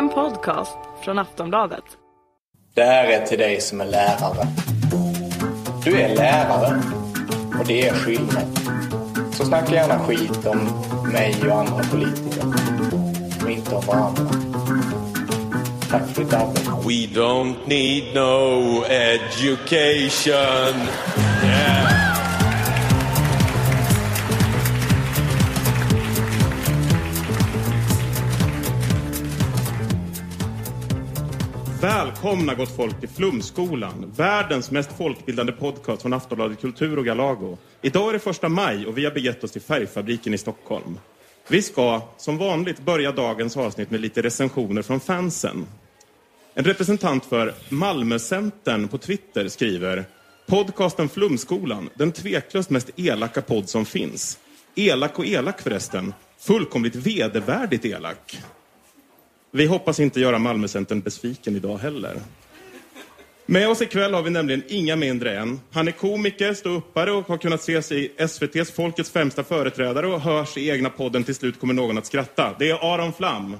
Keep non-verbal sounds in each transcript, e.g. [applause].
En podcast från Aftonbladet. Det här är till dig som är lärare. Du är lärare och det är skillnad. Så snacka gärna skit om mig och andra politiker. Och inte om varandra. Tack för ditt arbete. We don't need no education. Välkomna gott folk till Flumskolan, världens mest folkbildande podcast från Aftonbladet Kultur och Galago. Idag är det första maj och vi har begett oss till Färgfabriken i Stockholm. Vi ska, som vanligt, börja dagens avsnitt med lite recensioner från fansen. En representant för Malmöcentern på Twitter skriver Podcasten Flumskolan, den tveklöst mest elaka podd som finns. Elak och elak förresten. Fullkomligt vedervärdigt elak. Vi hoppas inte göra Malmöcentern besviken idag heller. Med oss ikväll har vi nämligen inga mindre än... Han är komiker, ståuppare och har kunnat ses i SVTs Folkets främsta företrädare och hörs i egna podden Till slut kommer någon att skratta. Det är Aron Flam.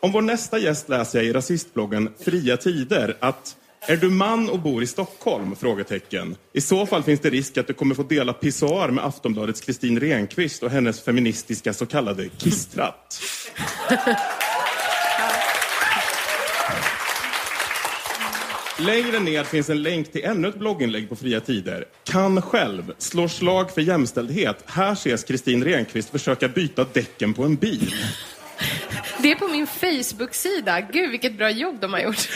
Om vår nästa gäst läser jag i rasistbloggen Fria Tider att är du man och bor i Stockholm? Frågetecken. I så fall finns det risk att du kommer få dela pissoar med Aftonbladets Kristin Renqvist och hennes feministiska så kallade kisstratt. Längre ner finns en länk till ännu ett blogginlägg på Fria Tider. Kan själv, slår slag för jämställdhet. Här ses Kristin Renqvist försöka byta däcken på en bil. Det är på min Facebook-sida. Gud, vilket bra jobb de har gjort.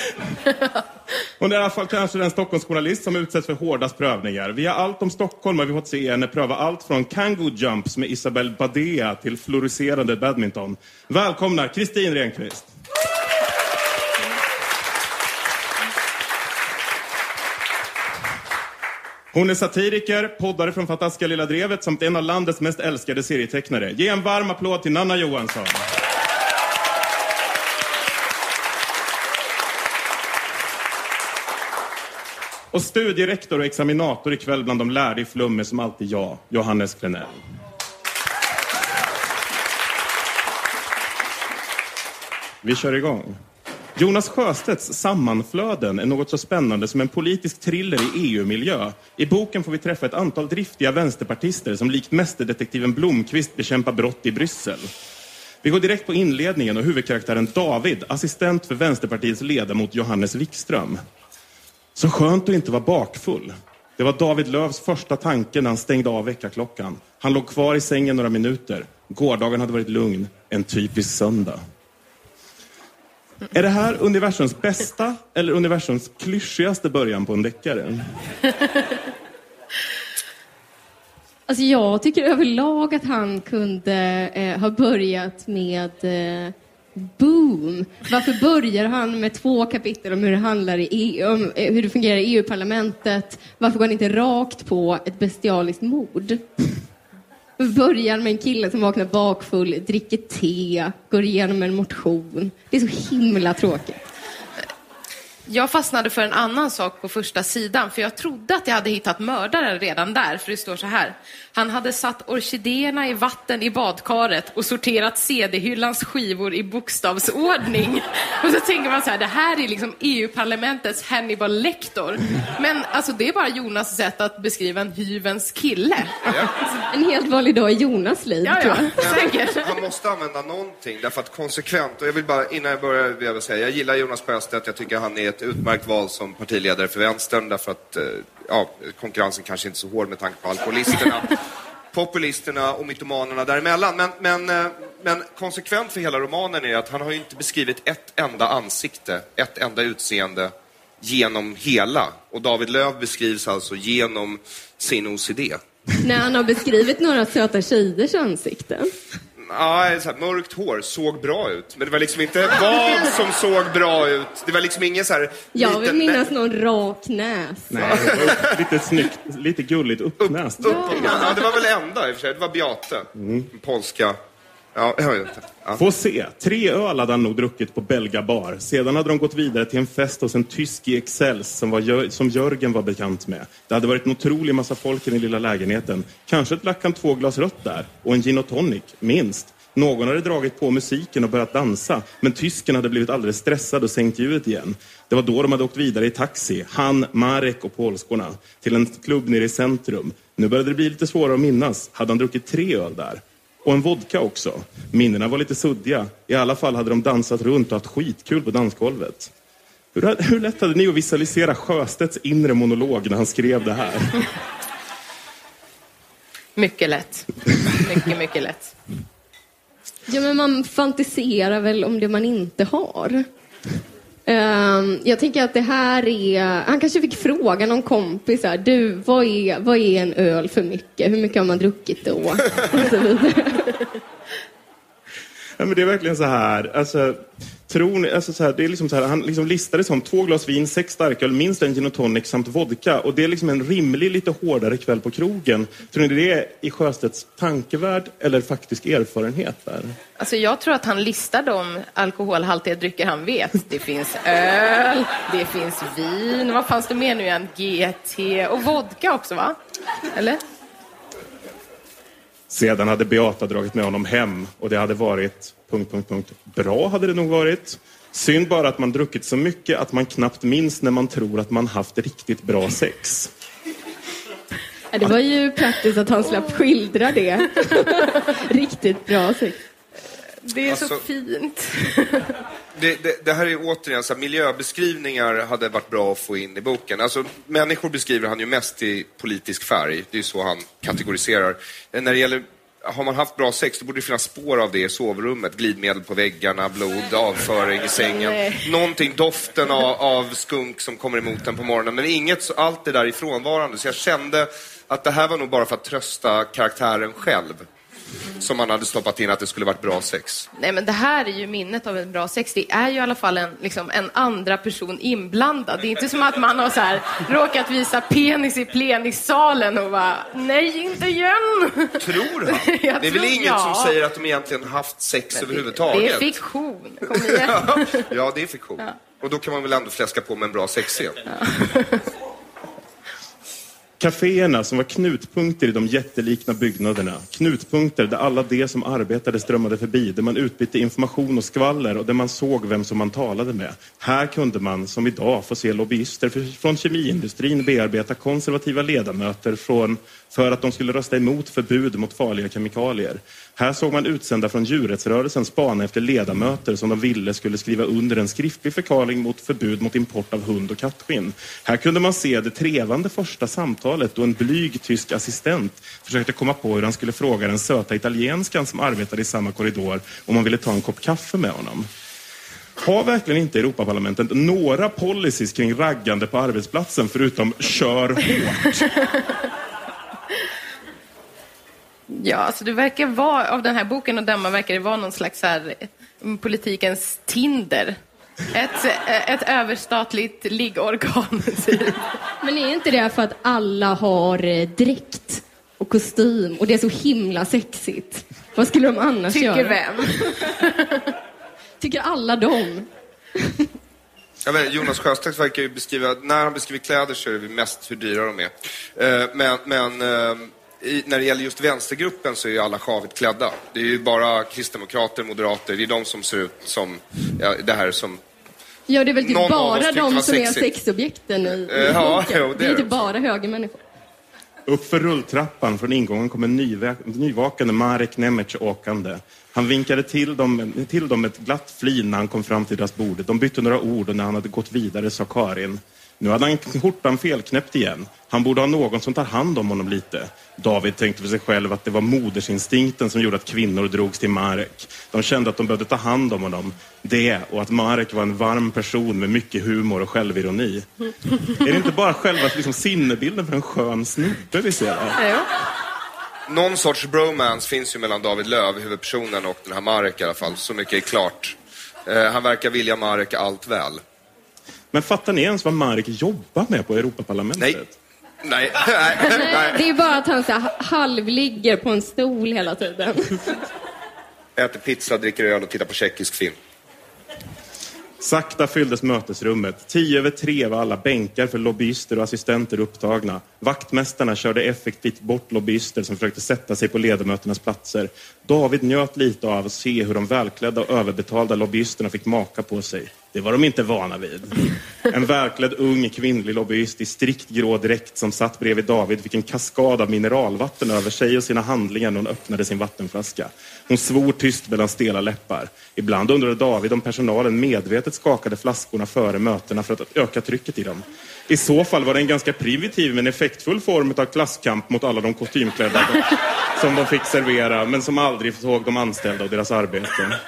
Hon är i alla fall kanske den Stockholmsjournalist som utsätts för hårdast prövningar. Vi har allt om Stockholm och vi har fått se henne pröva allt från kangoo jumps med Isabel Badea till floriserande badminton. Välkomna Kristin Renqvist. Hon är satiriker, poddare från Fantastiska Lilla Drevet samt en av landets mest älskade serietecknare. Ge en varm applåd till Nanna Johansson. Och studierektor och examinator ikväll bland de lärde i Flum är som alltid jag, Johannes Klenell. Vi kör igång. Jonas Sjöstedts Sammanflöden är något så spännande som en politisk thriller i EU-miljö. I boken får vi träffa ett antal driftiga vänsterpartister som likt mästerdetektiven Blomqvist bekämpar brott i Bryssel. Vi går direkt på inledningen och huvudkaraktären David, assistent för Vänsterpartiets ledamot Johannes Wikström. Så skönt att inte vara bakfull. Det var David Lövs första tanke när han stängde av väckarklockan. Han låg kvar i sängen några minuter. Gårdagen hade varit lugn. En typisk söndag. Är det här universums bästa eller universums klyschigaste början på en deckare? [laughs] Alltså jag tycker överlag att han kunde eh, ha börjat med eh, Boom! Varför börjar han med två kapitel om hur det, handlar i EU, om eh, hur det fungerar i EU-parlamentet? Varför går han inte rakt på ett bestialiskt mord? Börjar med en kille som vaknar bakfull, dricker te, går igenom en motion. Det är så himla tråkigt. Jag fastnade för en annan sak på första sidan, för jag trodde att jag hade hittat mördaren redan där, för det står så här. Han hade satt orkidéerna i vatten i badkaret och sorterat CD-hyllans skivor i bokstavsordning. [laughs] Och så tänker man så här, det här är liksom EU-parlamentets Hannibal Lecter. Men alltså det är bara Jonas sätt att beskriva en hyvens kille. [laughs] En helt vanlig dag i Jonas liv, Ja, tror ja, jag. [laughs] säkert. Han måste använda någonting, därför att konsekvent, och jag vill bara, innan jag börjar vill jag säga, jag gillar Jonas Sjöstedt, jag tycker han är ett utmärkt val som partiledare för vänstern, därför att, eh, ja, konkurrensen kanske inte är så hård med tanke på alkoholisterna, [laughs] populisterna och mytomanerna däremellan. Men, men, eh, men konsekvent för hela romanen är att han har ju inte beskrivit ett enda ansikte, ett enda utseende genom hela. Och David Löv beskrivs alltså genom sin OCD. När han har beskrivit några söta tjejers ansikten. Ja, så här, mörkt hår såg bra ut. Men det var liksom inte vad som såg bra ut. Det var liksom ingen så här... Jag vill liten- minnas någon rak näs. Nej, det var lite snyggt, lite gulligt uppnäst. Upp, ja, det var väl enda i och för sig. Det var Beate, Mm. polska Ja, jag vet. Ja. Få se. Tre öl hade han nog druckit på Belga bar. Sedan hade de gått vidare till en fest hos en tysk i Excels som, var, som Jörgen var bekant med. Det hade varit en otrolig massa folk i den lilla lägenheten. Kanske drack han två glas rött där. Och en gin och tonic, minst. Någon hade dragit på musiken och börjat dansa. Men tysken hade blivit alldeles stressad och sänkt ljudet igen. Det var då de hade åkt vidare i taxi. Han, Marek och polskorna. Till en klubb nere i centrum. Nu började det bli lite svårare att minnas. Hade han druckit tre öl där? Och en vodka också. Minnena var lite suddiga. I alla fall hade de dansat runt och haft skitkul på dansgolvet. Hur, hur lätt hade ni att visualisera Sjöstedts inre monolog när han skrev det här? Mycket lätt. Mycket, mycket lätt. Ja, men man fantiserar väl om det man inte har. Ehm, jag tänker att det här är... Han kanske fick fråga någon kompis du, vad är, vad är en öl för mycket? Hur mycket har man druckit då? [laughs] Och så vidare. Ja, men det är verkligen så här. Alltså, tror ni, alltså så här, det är liksom så här, han liksom listade som två glas vin, sex starköl, minst en gin och tonic samt vodka. Och det är liksom en rimlig, lite hårdare kväll på krogen. Tror ni det är i Sjöstedts tankevärld eller faktisk erfarenhet där? Alltså jag tror att han listar de alkoholhaltiga drycker han vet. Det finns öl, det finns vin, vad fanns det mer nu igen? GT och vodka också va? Eller? Sedan hade Beata dragit med honom hem och det hade varit... Punkt, punkt, punkt. Bra hade det nog varit. Synd bara att man druckit så mycket att man knappt minns när man tror att man haft riktigt bra sex. Ja, det var ju praktiskt att han slapp skildra det. [laughs] Riktigt bra sex. Det är så Alltså- fint. Det, det, det här är återigen så här, miljöbeskrivningar hade varit bra att få in i boken. Alltså, människor beskriver han ju mest i politisk färg. Det är så han kategoriserar. När det gäller har man haft bra sex, då borde det finnas spår av det i sovrummet. Glidmedel på väggarna, blod, avföring i sängen. Nej. Någonting, doften av, av skunk som kommer emot en på morgonen. Men inget, så- allt det där är frånvarande. Så jag kände att det här var nog bara för att trösta karaktären själv. Som man hade stoppat in att det skulle varit bra sex. Nej, men det här är ju minnet av en bra sex. Det är ju i alla fall en, liksom, en andra person inblandad. Det är inte som att man har så här, råkat visa penis i plenissalen och bara, nej, inte igen! Tror han? [laughs] Jag Det är väl tror- inget ja. som säger att de egentligen haft sex Det överhuvudtaget? är fiktion. Kom igen. Ja, [laughs] ja, det är fiktion. Och då kan man väl ändå fläska på med en bra sexscen? [laughs] Kaféerna som var knutpunkter i de jättelikna byggnaderna. Knutpunkter där alla de som arbetade strömmade förbi, där man utbytte information och skvaller och där man såg vem som man talade med. Här kunde man, som idag, få se lobbyister från kemiindustrin bearbeta konservativa ledamöter från, för att de skulle rösta emot förbud mot farliga kemikalier. Här såg man utsända från djurrättsrörelsen spana efter ledamöter som de ville skulle skriva under en skriftlig förklaring mot förbud mot import av hund och kattskinn. Här kunde man se det trevande första samtalet då en blyg tysk assistent försökte komma på hur han skulle fråga den söta italienskan som arbetade i samma korridor om man ville ta en kopp kaffe med honom. Har verkligen inte Europaparlamentet några policies kring raggande på arbetsplatsen förutom kör hårt? [laughs] Ja, alltså det verkar vara, av den här boken att döma verkar det vara någon slags här, mm, politikens Tinder. Ett, eh, ett överstatligt liggorgan. [laughs] typ. Men är inte det för att alla har eh, dräkt och kostym och det är så himla sexigt? Vad skulle de annars Tycker göra? vem? [laughs] Tycker alla dem? [laughs] Jag vet, Jonas Sjöstedt verkar ju beskriva, när han beskriver kläder så är det mest hur dyra de är. Eh, Men, men i, när det gäller just vänstergruppen så är ju alla sjavigt klädda. Det är ju bara kristdemokrater, moderater, det är de som ser ut som ja, det här som... Ja, det är väl typ Någon bara de som är sexobjekten i, Eh, i ja, boken. jo, det det är är inte bara högermänniskor. Upp för rulltrappan från ingången kom en nyvä- nyvakande Marek Nemec åkande. Han vinkade till dem, till dem med ett glatt flin när han kom fram till deras bord. De bytte några ord och när han hade gått vidare sa Karin nu hade han skjortan felknäppt igen. Han borde ha någon som tar hand om honom lite. David tänkte för sig själv att det var modersinstinkten som gjorde att kvinnor drogs till Marek. De kände att de behövde ta hand om honom. Det och att Marek var en varm person med mycket humor och självironi. [laughs] Är det inte bara själva liksom, sinnebilden för en skön snubbe vi ser där? Någon sorts bromance finns ju mellan David Löv, huvudpersonen, och den här Marek i alla fall. Så mycket är klart. Eh, Han verkar vilja Marek allt väl. Men fattar ni ens vad Marek jobbar med på Europaparlamentet? Nej. Nej, [laughs] nej, nej. Det är bara att han så här, halvligger på en stol hela tiden. [laughs] Äter pizza, dricker öl och tittar på tjeckisk film. Sakta fylldes mötesrummet. Tio över tre var alla bänkar för lobbyister och assistenter upptagna. Vaktmästarna körde effektivt bort lobbyister som försökte sätta sig på ledamöternas platser. David njöt lite av att se hur de välklädda och överbetalda lobbyisterna fick maka på sig. Det var de inte vana vid. En välklädd ung kvinnlig lobbyist i strikt grå dräkt som satt bredvid David fick en kaskad av mineralvatten över sig och sina handlingar när hon öppnade sin vattenflaska. Hon svor tyst mellan stela läppar. Ibland undrade David om personalen medvetet skakade flaskorna före mötena för att öka trycket i dem. I så fall var det en ganska primitiv men effektfull form av klasskamp mot alla de kostymklädda som de fick servera men som aldrig såg de anställda och deras arbete.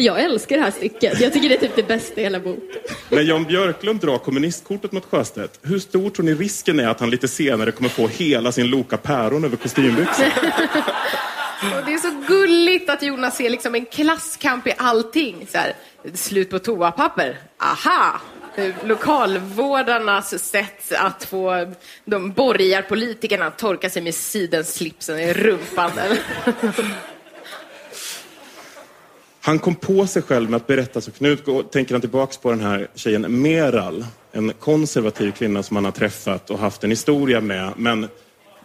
Jag älskar det här stycket. Jag tycker det är typ det bästa i hela boken. När Jan Björklund drar kommunistkortet mot Sjöstedt, hur stor tror ni risken är att han lite senare kommer få hela sin Loka Päron över kostymbyxor? [laughs] Och det är så gulligt att Jonas ser liksom en klasskamp i allting. Så här, slut på toapapper. Aha! Lokalvårdarnas sätt att få de borgarpolitikerna att torka sig med sidenslipsen i rumpan. [laughs] Han kom på sig själv med att berätta, så nu tänker han tillbaks på den här tjejen Meral, en konservativ kvinna som han har träffat och haft en historia med. Men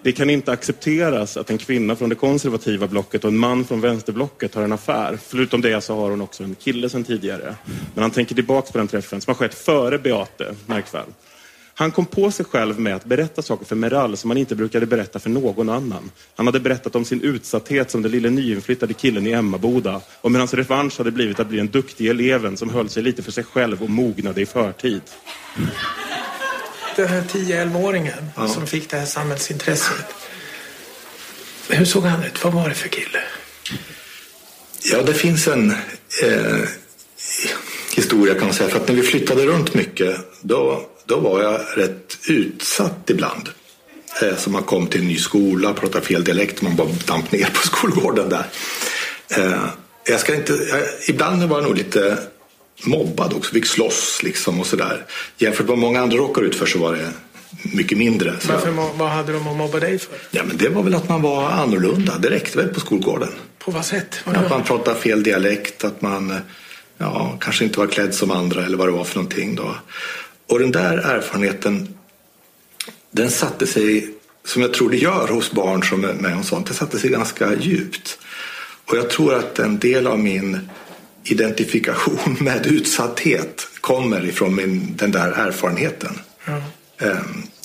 det kan inte accepteras att en kvinna från det konservativa blocket och en man från vänsterblocket har en affär. Förutom det så har hon också en kille sedan tidigare. Men han tänker tillbaks på den träffen som har skett före Beate, märk väl. Han kom på sig själv med att berätta saker för Meral som han inte brukade berätta för någon annan. Han hade berättat om sin utsatthet som den lille nyinflyttade killen i Emmaboda. Om hur hans revansch hade blivit att bli den duktiga eleven som höll sig lite för sig själv och mognade i förtid. Den här 10-11-åringen ja. som fick det här samhällsintresset. Hur såg han ut? Vad var det för kille? Ja, det finns en eh, historia kan man säga. För att när vi flyttade runt mycket då då var jag rätt utsatt ibland. Eh, så man kom till en ny skola, pratade fel dialekt, man bara damp ner på [laughs] skolgården där. Eh, jag ska inte, ibland var jag nog lite mobbad också, fick slåss liksom och sådär. Jämfört med vad många andra råkar ut för så var det mycket mindre. Så Varför, vad hade de att mobba dig för? Ja, men det var väl att man var annorlunda. Det räckte väl på skolgården. På vad sätt? Vad att man pratade fel dialekt, att man ja, kanske inte var klädd som andra eller vad det var för någonting. Då. Och den där erfarenheten, den satte sig, som jag tror det gör hos barn som är med om sånt, det satte sig ganska djupt. Och jag tror att en del av min identifikation [laughs] med utsatthet kommer ifrån min, den där erfarenheten. Mm.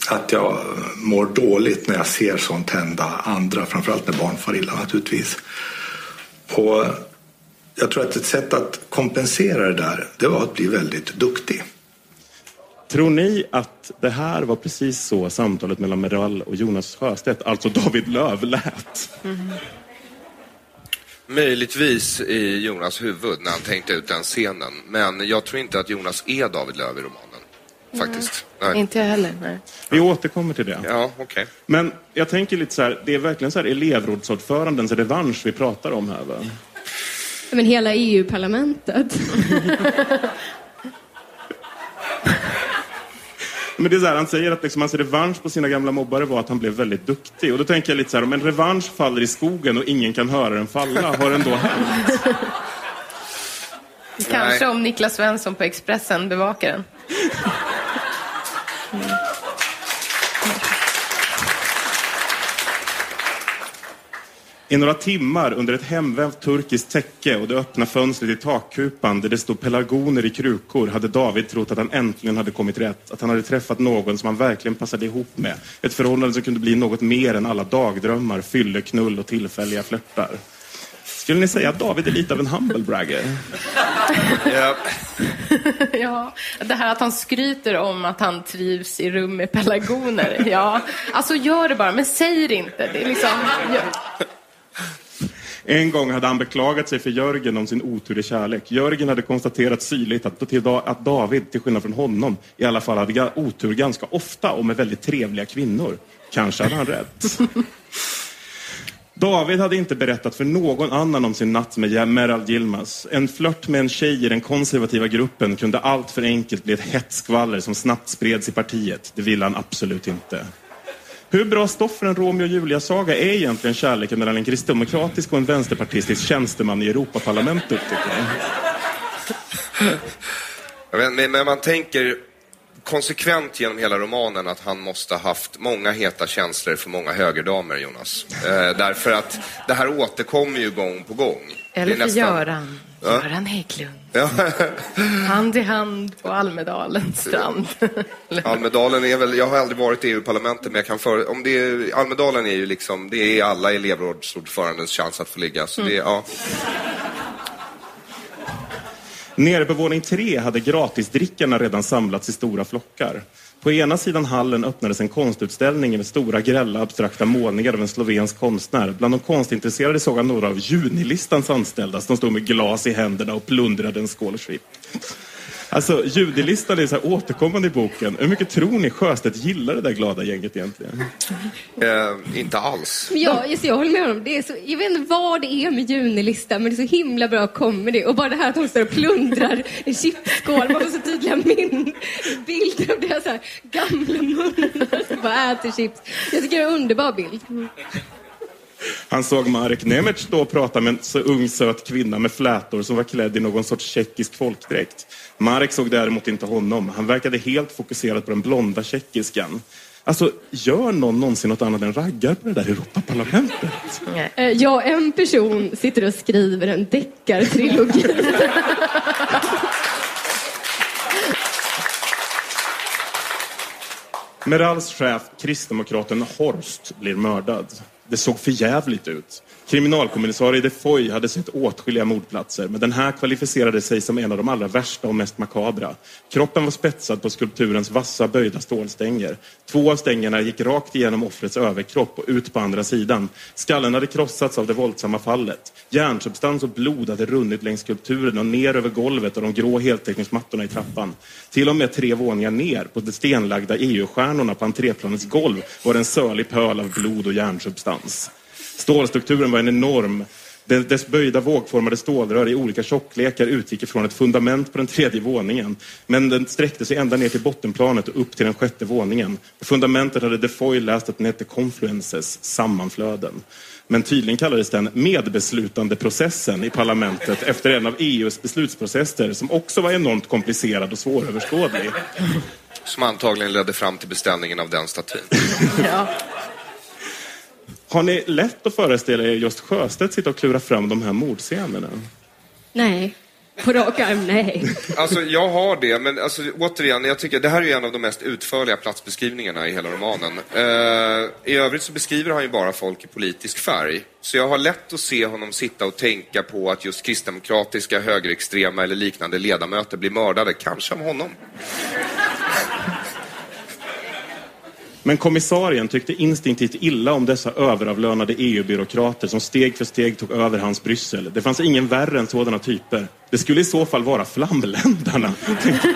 Att jag mår dåligt när jag ser sånt hända andra, framförallt när barn far illa naturligtvis. Och jag tror att ett sätt att kompensera det där, det var att bli väldigt duktig. Tror ni att det här var precis så samtalet mellan Meral och Jonas Sjöstedt, alltså David Löv, lät? Mm. Möjligtvis i Jonas huvud när han tänkte ut den scenen. Men jag tror inte att Jonas är David Löv i romanen. Faktiskt. Nej. Nej. Inte jag heller. Nej. Vi återkommer till det. Ja, okay. Men jag tänker lite så här, det är verkligen så här elevrådsordförandens revansch vi pratar om här va? Men hela EU-parlamentet. [laughs] Men det är så här, han säger att liksom, hans revansch på sina gamla mobbare var att han blev väldigt duktig. Och då tänker jag lite så här, om en revansch faller i skogen och ingen kan höra den falla, har den då hänt? Kanske om Niklas Svensson på Expressen bevakar den. I några timmar under ett hemvävt turkiskt täcke och det öppna fönstret i takkupan där det stod pelargoner i krukor hade David trott att han äntligen hade kommit rätt. Att han hade träffat någon som han verkligen passade ihop med. Ett förhållande som kunde bli något mer än alla dagdrömmar, fylleknull och tillfälliga flörtar. Skulle ni säga att David är lite av en humble bragger? [laughs] Ja. [laughs] ja, det här att han skryter om att han trivs i rum med pelargoner. Ja, alltså gör det bara, men säg det inte. Det är liksom... En gång hade han beklagat sig för Jörgen om sin otur i kärlek. Jörgen hade konstaterat syrligt att, att David, till skillnad från honom, i alla fall hade otur ganska ofta och med väldigt trevliga kvinnor. Kanske hade han rätt. David hade inte berättat för någon annan om sin natt med Meral Yilmaz. En flört med en tjej i den konservativa gruppen kunde allt för enkelt bli ett hett skvaller som snabbt spreds i partiet. Det ville han absolut inte. Hur bra stoff för en Romeo och Julia-saga är egentligen kärleken mellan en kristdemokratisk och en vänsterpartistisk tjänsteman i Europaparlamentet, tycker jag? Men, men man tänker konsekvent genom hela romanen att han måste ha haft många heta känslor för många högerdamer, Jonas. Eh, därför att det här återkommer ju gång på gång. Eller för nästan- Göran. Ja. Göran Hägglund. Ja. Hand i hand på Almedalens strand. Almedalen är väl, jag har aldrig varit i EU-parlamentet men jag kan för, om det är, Almedalen är ju liksom, det är alla elevrådsordförandens chans att få ligga. Så det, ja. Nere på våning tre hade gratisdrickarna redan samlats i stora flockar. På ena sidan hallen öppnades en konstutställning med stora grälla abstrakta målningar av en slovensk konstnär. Bland de konstintresserade såg han några av Junilistans anställda som stod med glas i händerna och plundrade en skål chip. Alltså, Judilistan är så här återkommande i boken. Hur mycket tror ni Sjöstedt gillar det där glada gänget egentligen? Eh, inte alls. Men jag, just, jag håller med honom. Det är så, jag vet inte vad det är med Junilistan, men det är så himla bra comedy. Och bara det här att hon står och plundrar en chipsskål. Man får så tydliga min bilder av deras gamla munnar som bara äter chips. Jag tycker det är en underbar bild. Han såg Marek Nemec stå och prata med en så ung söt kvinna med flätor som var klädd i någon sorts tjeckisk folkdräkt. Marek såg däremot inte honom. Han verkade helt fokuserad på den blonda tjeckiskan. Alltså, gör någon någonsin något annat än raggar på det där Europaparlamentet? Eh, och en person sitter och skriver en deckartrilogi. Merals chef, kristdemokraten Horst, blir mördad. Det såg för jävligt ut. Kriminalkommissarie Defoy hade sett åtskilliga mordplatser, men den här kvalificerade sig som en av de allra värsta och mest makabra. Kroppen var spetsad på skulpturens vassa böjda stålstänger. Två av stängerna gick rakt igenom offrets överkropp och ut på andra sidan. Skallen hade krossats av det våldsamma fallet. Järnsubstans och blod hade runnit längs skulpturen och ner över golvet och de grå heltäckningsmattorna i trappan. Till och med tre våningar ner på de stenlagda EU-stjärnorna på entréplanets golv var en sörlig pöl av blod och järnsubstans. Stålstrukturen var en enorm. Dess böjda vågformade stålrör i olika tjocklekar utgick ifrån ett fundament på den tredje våningen. Men den sträckte sig ända ner till bottenplanet och upp till den sjätte våningen. På fundamentet hade Defoy läst att den hette confluences, sammanflöden. Men tydligen kallades den medbeslutande processen i parlamentet efter en av EUs beslutsprocesser som också var enormt komplicerad och svåröverskådlig. Som antagligen ledde fram till beställningen av den statyn. [laughs] Har ni lätt att föreställa er just Sjöstedt sitta och klura fram de här mordscenerna? Nej, på rak arm nej. Alltså jag har det, men alltså, återigen, jag tycker det här är ju en av de mest utförliga platsbeskrivningarna i hela romanen. Eh, I övrigt så beskriver han ju bara folk i politisk färg. Så jag har lätt att se honom sitta och tänka på att just kristdemokratiska, högerextrema eller liknande ledamöter blir mördade, kanske av honom. Men kommissarien tyckte instinktivt illa om dessa överavlönade EU-byråkrater som steg för steg tog över hans Bryssel. Det fanns ingen värre än sådana typer. Det skulle i så fall vara flamländarna, [laughs] tänkte.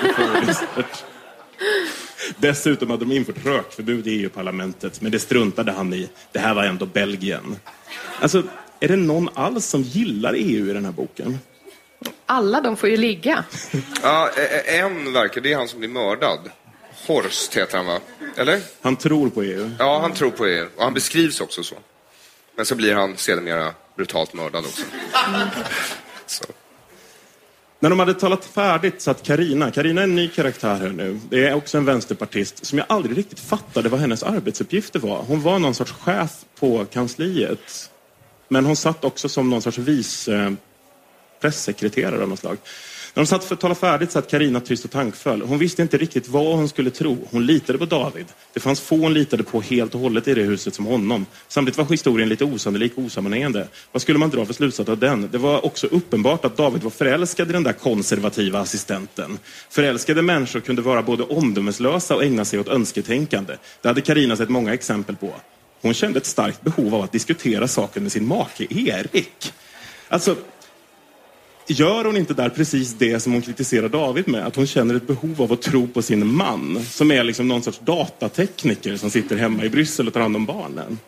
Dessutom hade de infört rökförbud i EU-parlamentet, men det struntade han i. Det här var ändå Belgien. Alltså, är det någon alls som gillar EU i den här boken? Alla de får ju ligga. Ja, eh, en verkar, det är han som blir mördad. Horst heter han va? Eller? Han tror på EU. Ja, han tror på er. Och han beskrivs också så. Men så blir han sedermera brutalt mördad också. [laughs] Så. När de hade talat färdigt satt Karina. Karina är en ny karaktär här nu. Det är också en vänsterpartist som jag aldrig riktigt fattade vad hennes arbetsuppgifter var. Hon var någon sorts chef på kansliet. Men hon satt också som någon sorts vice eh, pressekreterare av något slag. När de satt för att tala färdigt satt Karina tyst och tankfull. Hon visste inte riktigt vad hon skulle tro. Hon litade på David. Det fanns få hon litade på helt och hållet i det huset som honom. Samtidigt var historien lite osannolik och osammanhängande. Vad skulle man dra för slutsats av den? Det var också uppenbart att David var förälskad i den där konservativa assistenten. Förälskade människor kunde vara både omdömeslösa och ägna sig åt önsketänkande. Det hade Karina sett många exempel på. Hon kände ett starkt behov av att diskutera saken med sin make Erik. Alltså, Gör hon inte där precis det som hon kritiserar David med? Att hon känner ett behov av att tro på sin man, som är liksom någon sorts datatekniker som sitter hemma i Bryssel och tar hand om barnen.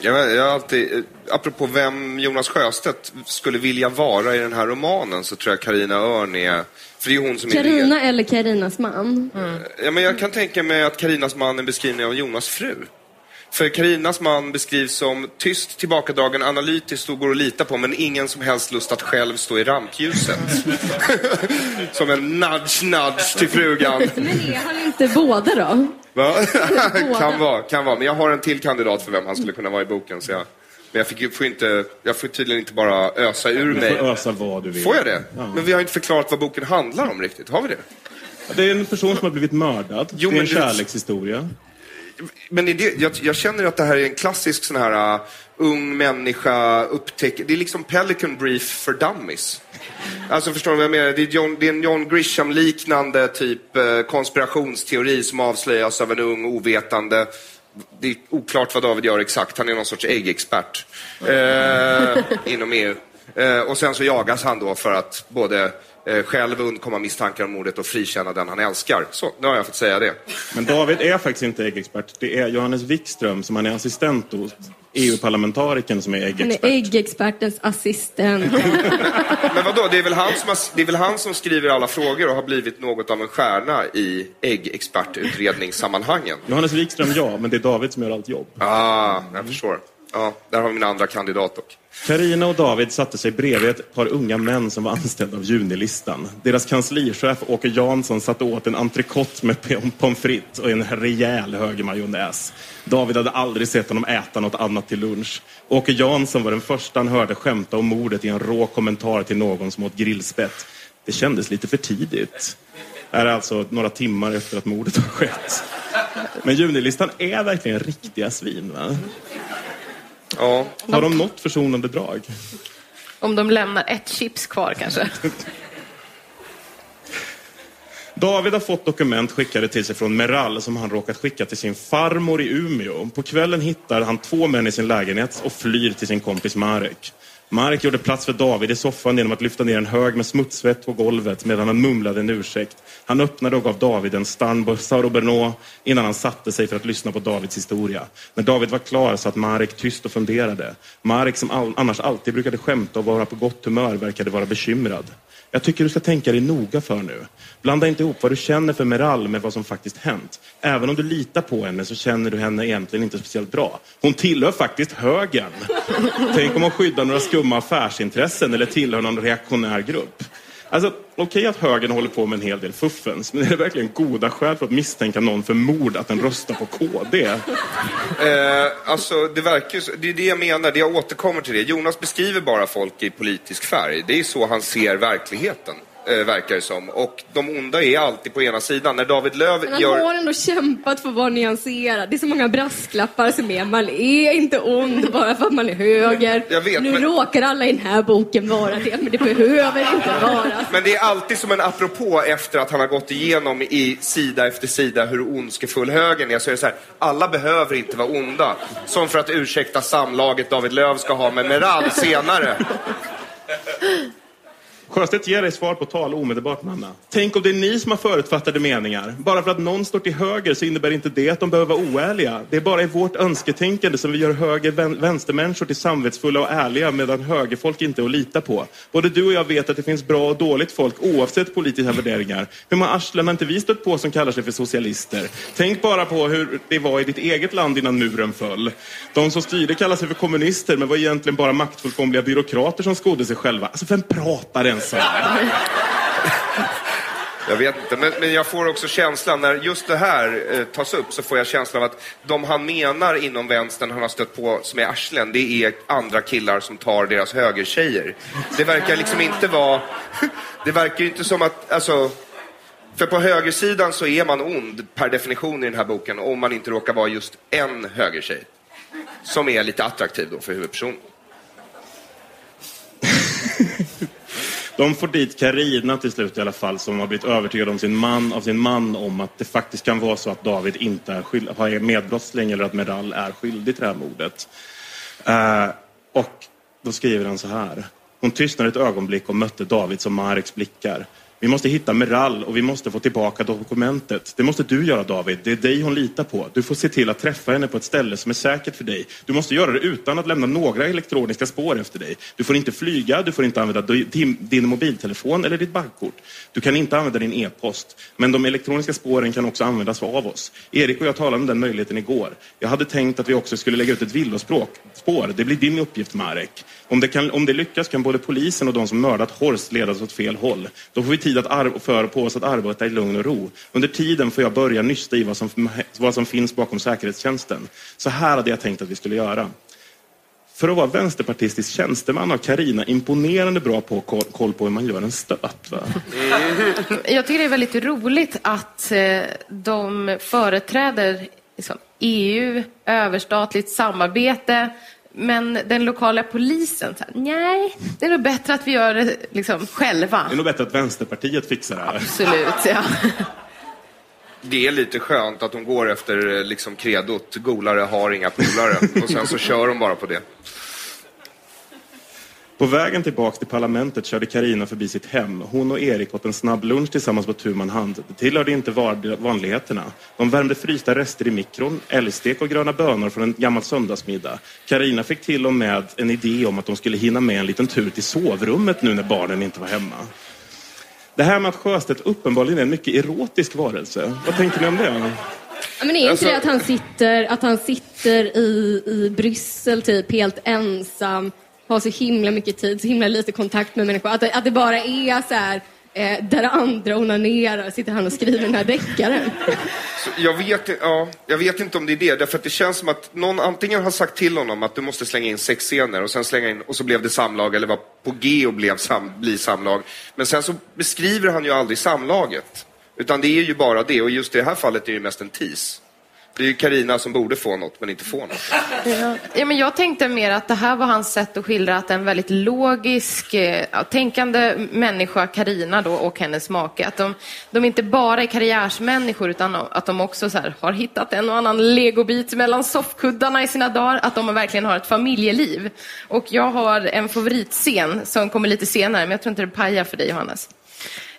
Jag, jag har alltid, apropå vem Jonas Sjöstedt skulle vilja vara i den här romanen så tror jag Karina Örn är... För det är hon som är... Karina eller Karinas man. Ja, men jag kan tänka mig att Karinas man är en beskrivning av Jonas fru. För Karinas man beskrivs som tyst, tillbakadragen, analytisk och går att lita på men ingen som helst lust att själv stå i rampljuset. [laughs] som en nudge, nudge till frugan. [laughs] Men är han inte båda då? Va? Båda. [laughs] kan vara, kan vara. Men jag har en till kandidat för vem han skulle kunna vara i boken. Så jag, men jag, fick, får inte, jag får tydligen inte bara ösa ur Du mig. får ösa vad du vill. Får jag det? Ja. Men vi har inte förklarat vad boken handlar om riktigt. Har vi det? Det är en person som har blivit mördad. Jo, det är en du- kärlekshistoria. Men är det, jag, jag känner att det här är en klassisk sån här uh, ung människa upptäcker... Det är liksom Pelican Brief för dummies. Alltså förstår du vad jag menar? Det är, John, det är en John Grisham-liknande typ uh, konspirationsteori som avslöjas av en ung ovetande. Det är oklart vad David gör exakt. Han är någon sorts äggexpert eh, [laughs] inom EU. Eh, uh, och sen så jagas han då för att både själv undkomma misstankar om mordet och frikänna den han älskar. Så, nu har jag fått säga det. Men David är faktiskt inte äggexpert. Det är Johannes Wikström som han är assistent hos. EU-parlamentarikern som är Han är äggexpert. äggexpertens assistent. [laughs] Men vadå, det är, väl han som har, det är väl han som skriver alla frågor och har blivit något av en stjärna i äggexpertutredningssammanhangen? Johannes Wikström ja, men det är David som gör allt jobb. Ah, jag förstår. Ja, där har vi min andra kandidat dock. Karina och David satte sig bredvid ett par unga män som var anställda av Junilistan. Deras kanslichef Åke Jansson satte åt en entrecote med pommes frites och en rejäl hög majonnäs. David hade aldrig sett honom äta något annat till lunch. Åke Jansson var den första han hörde skämta om mordet i en rå kommentar till någon som åt grillspett. Det kändes lite för tidigt. Det här är alltså några timmar efter att mordet har skett. Men Junilistan är verkligen riktiga svin, va? Ja. Har de något försonande drag? Om de lämnar ett chips kvar kanske. [laughs] David har fått dokument skickade till sig från Meral som han råkat skicka till sin farmor i Umeå. På kvällen hittar han två män i sin lägenhet och flyr till sin kompis Marek. Marek gjorde plats för David i soffan genom att lyfta ner en hög med smutsvett på golvet medan han mumlade en ursäkt. Han öppnade och gav David en Starnbössa Robernot innan han satte sig för att lyssna på Davids historia. När David var klar satt Marek tyst och funderade. Marek som all, annars alltid brukade skämta och vara på gott humör verkade vara bekymrad. Jag tycker du ska tänka dig noga för nu. Blanda inte ihop vad du känner för Meral med vad som faktiskt hänt. Även om du litar på henne så känner du henne egentligen inte speciellt bra. Hon tillhör faktiskt högern. Tänk om hon skyddar några skumma affärsintressen eller tillhör någon reaktionär grupp. Alltså, okej att högern håller på med en hel del fuffens, men är det verkligen goda skäl för att misstänka någon för mord att den röstar på KD? Eh, alltså, det verkar ju så, det är det jag menar, det jag återkommer till det. Jonas beskriver bara folk i politisk färg. Det är så han ser verkligheten, verkar det som. Och de onda är alltid på ena sidan. När David Löv Men han gör... har ändå kämpat för att vara nyanserad. Det är så många brasklappar som är man är inte ond bara för att man är höger. Vet, nu men- råkar alla i den här boken vara det, men det behöver inte vara. Men det är alltid som en apropå efter att han har gått igenom i sida efter sida hur ondskefull högern är. Så är det så här, alla behöver inte vara onda. Som för att ursäkta samlaget David Löv ska ha med Meral senare. Sjöstedt ger dig svar på tal omedelbart, Nanna. Tänk om det är ni som har förutfattade meningar. Bara för att någon står till höger så innebär inte det att de behöver vara oärliga. Det är bara i vårt önsketänkande som vi gör höger-vänstermänniskor till samvetsfulla och ärliga medan högerfolk inte är att lita på. Både du och jag vet att det finns bra och dåligt folk oavsett politiska värderingar. Hur många arslen har inte vi stött på som kallar sig för socialister? Tänk bara på hur det var i ditt eget land innan muren föll. De som styrde kallade sig för kommunister men var egentligen bara maktfullkomliga byråkrater som skodde sig själva. Alltså vem pratar ens alltså. [laughs] Jag vet inte, men, men jag får också känslan när just det här eh, tas upp så får jag känslan av att de han menar inom vänstern han har stött på som är arslen, det är andra killar som tar deras högertjejer. Det verkar liksom inte vara... [laughs] Det verkar ju inte som att, alltså... För på högersidan så är man ond per definition i den här boken om man inte råkar vara just en högertjej. Som är lite attraktiv då för huvudpersonen. De får dit Karina till slut i alla fall som har blivit övertygad om sin man, av sin man om att det faktiskt kan vara så att David inte är, skyld, är medbrottsling eller att Meral är skyldig till det här mordet. Uh, och då skriver han så här. Hon tystnade ett ögonblick och mötte Davids och Mareks blickar. Vi måste hitta Meral och vi måste få tillbaka dokumentet. Det måste du göra David. Det är dig hon litar på. Du får se till att träffa henne på ett ställe som är säkert för dig. Du måste göra det utan att lämna några elektroniska spår efter dig. Du får inte flyga, du får inte använda din, din mobiltelefon eller ditt bankkort. Du kan inte använda din e-post. Men de elektroniska spåren kan också användas av oss. Erik och jag talade om den möjligheten igår. Jag hade tänkt att vi också skulle lägga ut ett villospår. Det blir din uppgift Marek. Om det, kan, om det lyckas kan både polisen och de som mördat Horst ledas åt fel håll. Då får vi tid att för på oss att arbeta i lugn och ro. Under tiden får jag börja nysta i vad som, vad som finns bakom säkerhetstjänsten. Så här hade jag tänkt att vi skulle göra. För att vara vänsterpartistisk tjänsteman har Karina imponerande bra på koll på hur man gör en stöt. Va? Mm. Jag tycker det är väldigt roligt att eh, de företräder liksom, EU, överstatligt samarbete, men den lokala polisen, så här, nej, det är nog bättre att vi gör det liksom, själva. Det är nog bättre att Vänsterpartiet fixar det här. Absolut, ja. Det är lite skönt att de går efter liksom kredot, golare har inga polare. Och sen så kör de bara på det. På vägen tillbaks till parlamentet körde Karina förbi sitt hem. Hon och Erik åt en snabb lunch tillsammans på tu man hand. Det tillhörde inte vanligheterna. De värmde frysta rester i mikron, älgstek och gröna bönor från en gammal söndagsmiddag. Karina fick till och med en idé om att de skulle hinna med en liten tur till sovrummet nu när barnen inte var hemma. Det här med att Sjöstedt uppenbarligen är en mycket erotisk varelse. Vad tänker ni om det? Ja, men är inte alltså... det att han sitter, att han sitter i, i Bryssel typ helt ensam har så himla mycket tid, så himla lite kontakt med människor. Att det, att det bara är så här, eh, där andra onanerar sitter han och skriver den här deckaren. jag, vet, ja, jag vet inte om det är det, därför att det känns som att någon antingen har sagt till honom att du måste slänga in sex scener och sen slänga in, och så blev det samlag, eller var på G och blev sam, bli samlag. Men sen så beskriver han ju aldrig samlaget. Utan det är ju bara det, och just i det här fallet är det mest en tease. Det är ju Karina som borde få något, men inte får något. Ja. ja. men jag tänkte mer att det här var hans sätt att skildra att en väldigt logisk, eh, tänkande människa, Karina då, och hennes make, att de, de inte bara är karriärsmänniskor, utan att de också här, har hittat en och annan legobit mellan soffkuddarna i sina dagar, att de verkligen har ett familjeliv. Och jag har en favoritscen som kommer lite senare, men jag tror inte det pajar för dig, Johannes.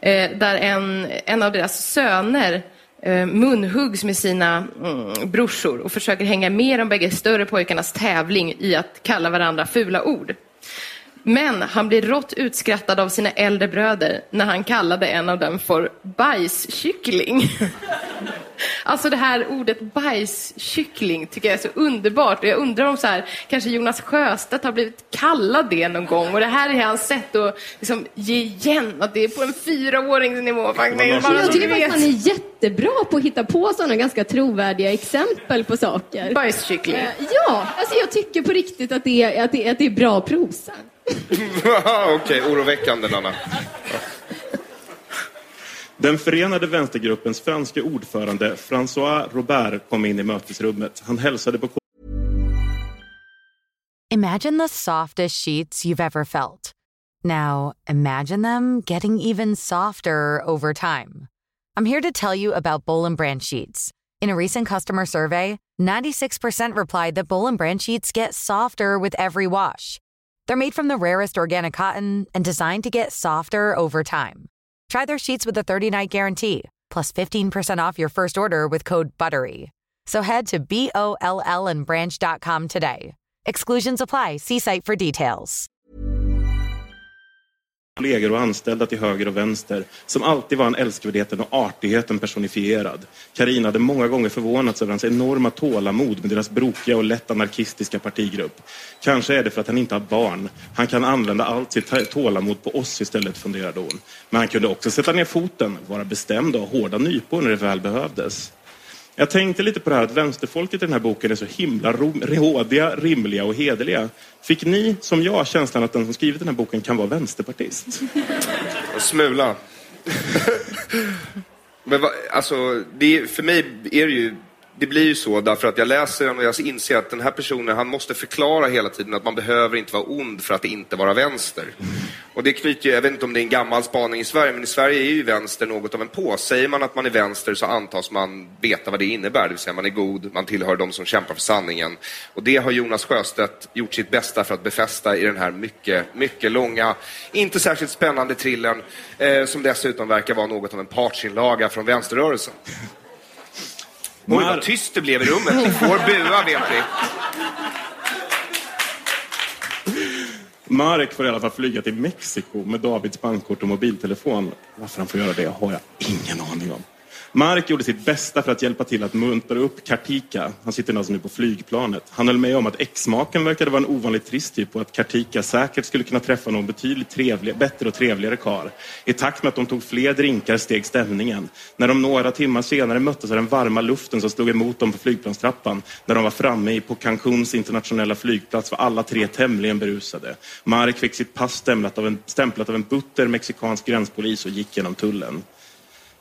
Eh, där en, en av deras söner Eh, munhuggs med sina mm, brorsor och försöker hänga med de bägge större pojkarnas tävling i att kalla varandra fula ord. Men han blir rått utskrattad av sina äldre bröder när han kallade en av dem för bajskyckling. [laughs] Alltså det här ordet bajskyckling tycker jag är så underbart. Och jag undrar om så här, kanske Jonas Sjöstedt har blivit kallad det någon gång. Och det här är hans sätt att liksom ge igen. Att det är på en fyraåringsnivå faktiskt. Jag tycker faktiskt han är jättebra på att hitta på sådana ganska trovärdiga exempel på saker. Bajskyckling? Ja, alltså jag tycker på riktigt att det är, att det, att det är bra prosa. [laughs] Okej, okay, oroväckande Nanna. Den förenade vänstergruppens franske ordförande François Robert kom in i mötesrummet. Han hälsade på Imagine the softest sheets you've ever felt. Now, imagine them getting even softer over time. I'm here to tell you about Bowl Brand sheets. In a recent customer survey, 96% replied that Bowl Brand sheets get softer with every wash. They're made from the rarest organic cotton and designed to get softer over time. Try their sheets with a 30 night guarantee, plus 15% off your first order with code BUTTERY. So head to B O L L and branch.com today. Exclusions apply. See site for details. Kollegor och anställda till höger och vänster som alltid var en älskvärdheten och artigheten personifierad. Karina hade många gånger förvånats över hans enorma tålamod med deras brokiga och lätt anarkistiska partigrupp. Kanske är det för att han inte har barn. Han kan använda allt sitt tålamod på oss istället, funderade hon. Men han kunde också sätta ner foten, vara bestämd och ha hårda nypor när det väl behövdes. Jag tänkte lite på det här att vänsterfolket i den här boken är så himla rådiga, rimliga och hederliga. Fick ni, som jag, känslan att den som skrivit den här boken kan vara vänsterpartist? Smula. [laughs] Men va, alltså, det, för mig är det ju det blir ju så därför att jag läser den och jag inser att den här personen, han måste förklara hela tiden att man behöver inte vara ond för att inte vara vänster. Och det knyter ju, jag vet inte om det är en gammal spaning i Sverige, men i Sverige är ju vänster något av en på. Säger man att man är vänster så antas man veta vad det innebär, det vill säga man är god, man tillhör de som kämpar för sanningen. Och det har Jonas Sjöstedt gjort sitt bästa för att befästa i den här mycket, mycket långa, inte särskilt spännande thrillern, eh, som dessutom verkar vara något av en partsinlaga från vänsterrörelsen. Oj, vad tyst det blev i rummet. Ni får bua, vet ni. Marek får i alla fall flyga till Mexiko med Davids bankkort och mobiltelefon. Varför han får göra det har jag ingen aning om. Mark gjorde sitt bästa för att hjälpa till att muntra upp Kartika. Han sitter alltså nu på flygplanet. Han höll med om att exmaken verkade vara en ovanligt trist typ och att Kartika säkert skulle kunna träffa någon betydligt trevlig, bättre och trevligare kar. I takt med att de tog fler drinkar steg stämningen. När de några timmar senare möttes av den varma luften som slog emot dem på flygplanstrappan. När de var framme på Cancuns internationella flygplats var alla tre tämligen berusade. Mark fick sitt pass stämplat av en, stämplat av en butter mexikansk gränspolis och gick genom tullen.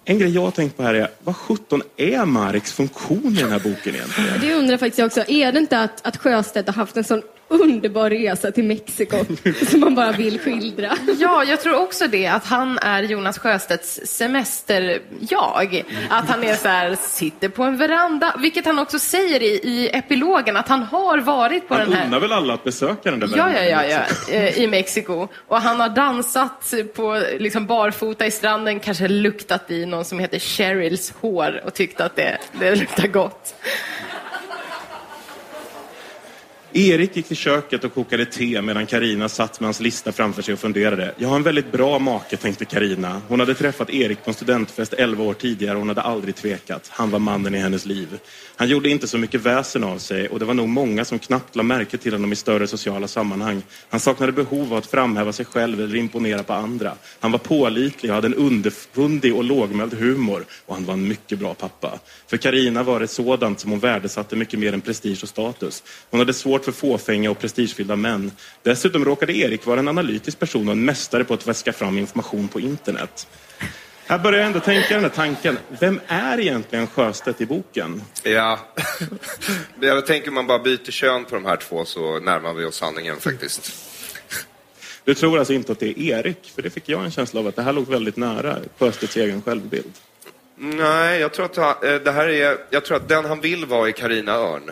En grej jag har tänkt på här är, vad sjutton är Mareks funktion i den här boken egentligen? Det undrar faktiskt jag också. Är det inte att, att Sjöstedt har haft en sån underbar resa till Mexiko [laughs] som man bara vill skildra? Ja, jag tror också det, att han är Jonas Sjöstedts semester-jag. Att han är så här, sitter på en veranda, vilket han också säger i, i epilogen, att han har varit på Han den här... unnar väl alla att besöka den där Ja, verandan ja, ja, också. ja, eh, i Mexiko. Och han har dansat på liksom barfota i stranden, kanske luktat i någon som heter Cheryls hår och tyckt att det, det luktar gott. Erik gick till köket och kokade te medan Karina satt med hans lista framför sig och funderade. Jag har en väldigt bra make, tänkte Karina. Hon hade träffat Erik på en studentfest 11 år tidigare och hon hade aldrig tvekat. Han var mannen i hennes liv. Han gjorde inte så mycket väsen av sig och det var nog många som knappt la märke till honom i större sociala sammanhang. Han saknade behov av att framhäva sig själv eller imponera på andra. Han var pålitlig och hade en underfundig och lågmäld humor och han var en mycket bra pappa. För Karina var det sådant som hon värdesatte mycket mer än prestige och status. Hon hade svårt för fåfänga och prestigefyllda män. Dessutom råkade Erik vara en analytisk person och en mästare på att väska fram information på internet. Här börjar jag ändå tänka den här tanken. Vem är egentligen Sjöstedt i boken? Ja, [laughs] jag tänker man bara byter kön på de här två så närmar vi oss sanningen faktiskt. Du tror alltså inte att det är Erik? För det fick jag en känsla av att det här låg väldigt nära Sjöstedts egen självbild. Nej, jag tror att han- eh, det här är, jag tror att den han vill vara är Karina Örn.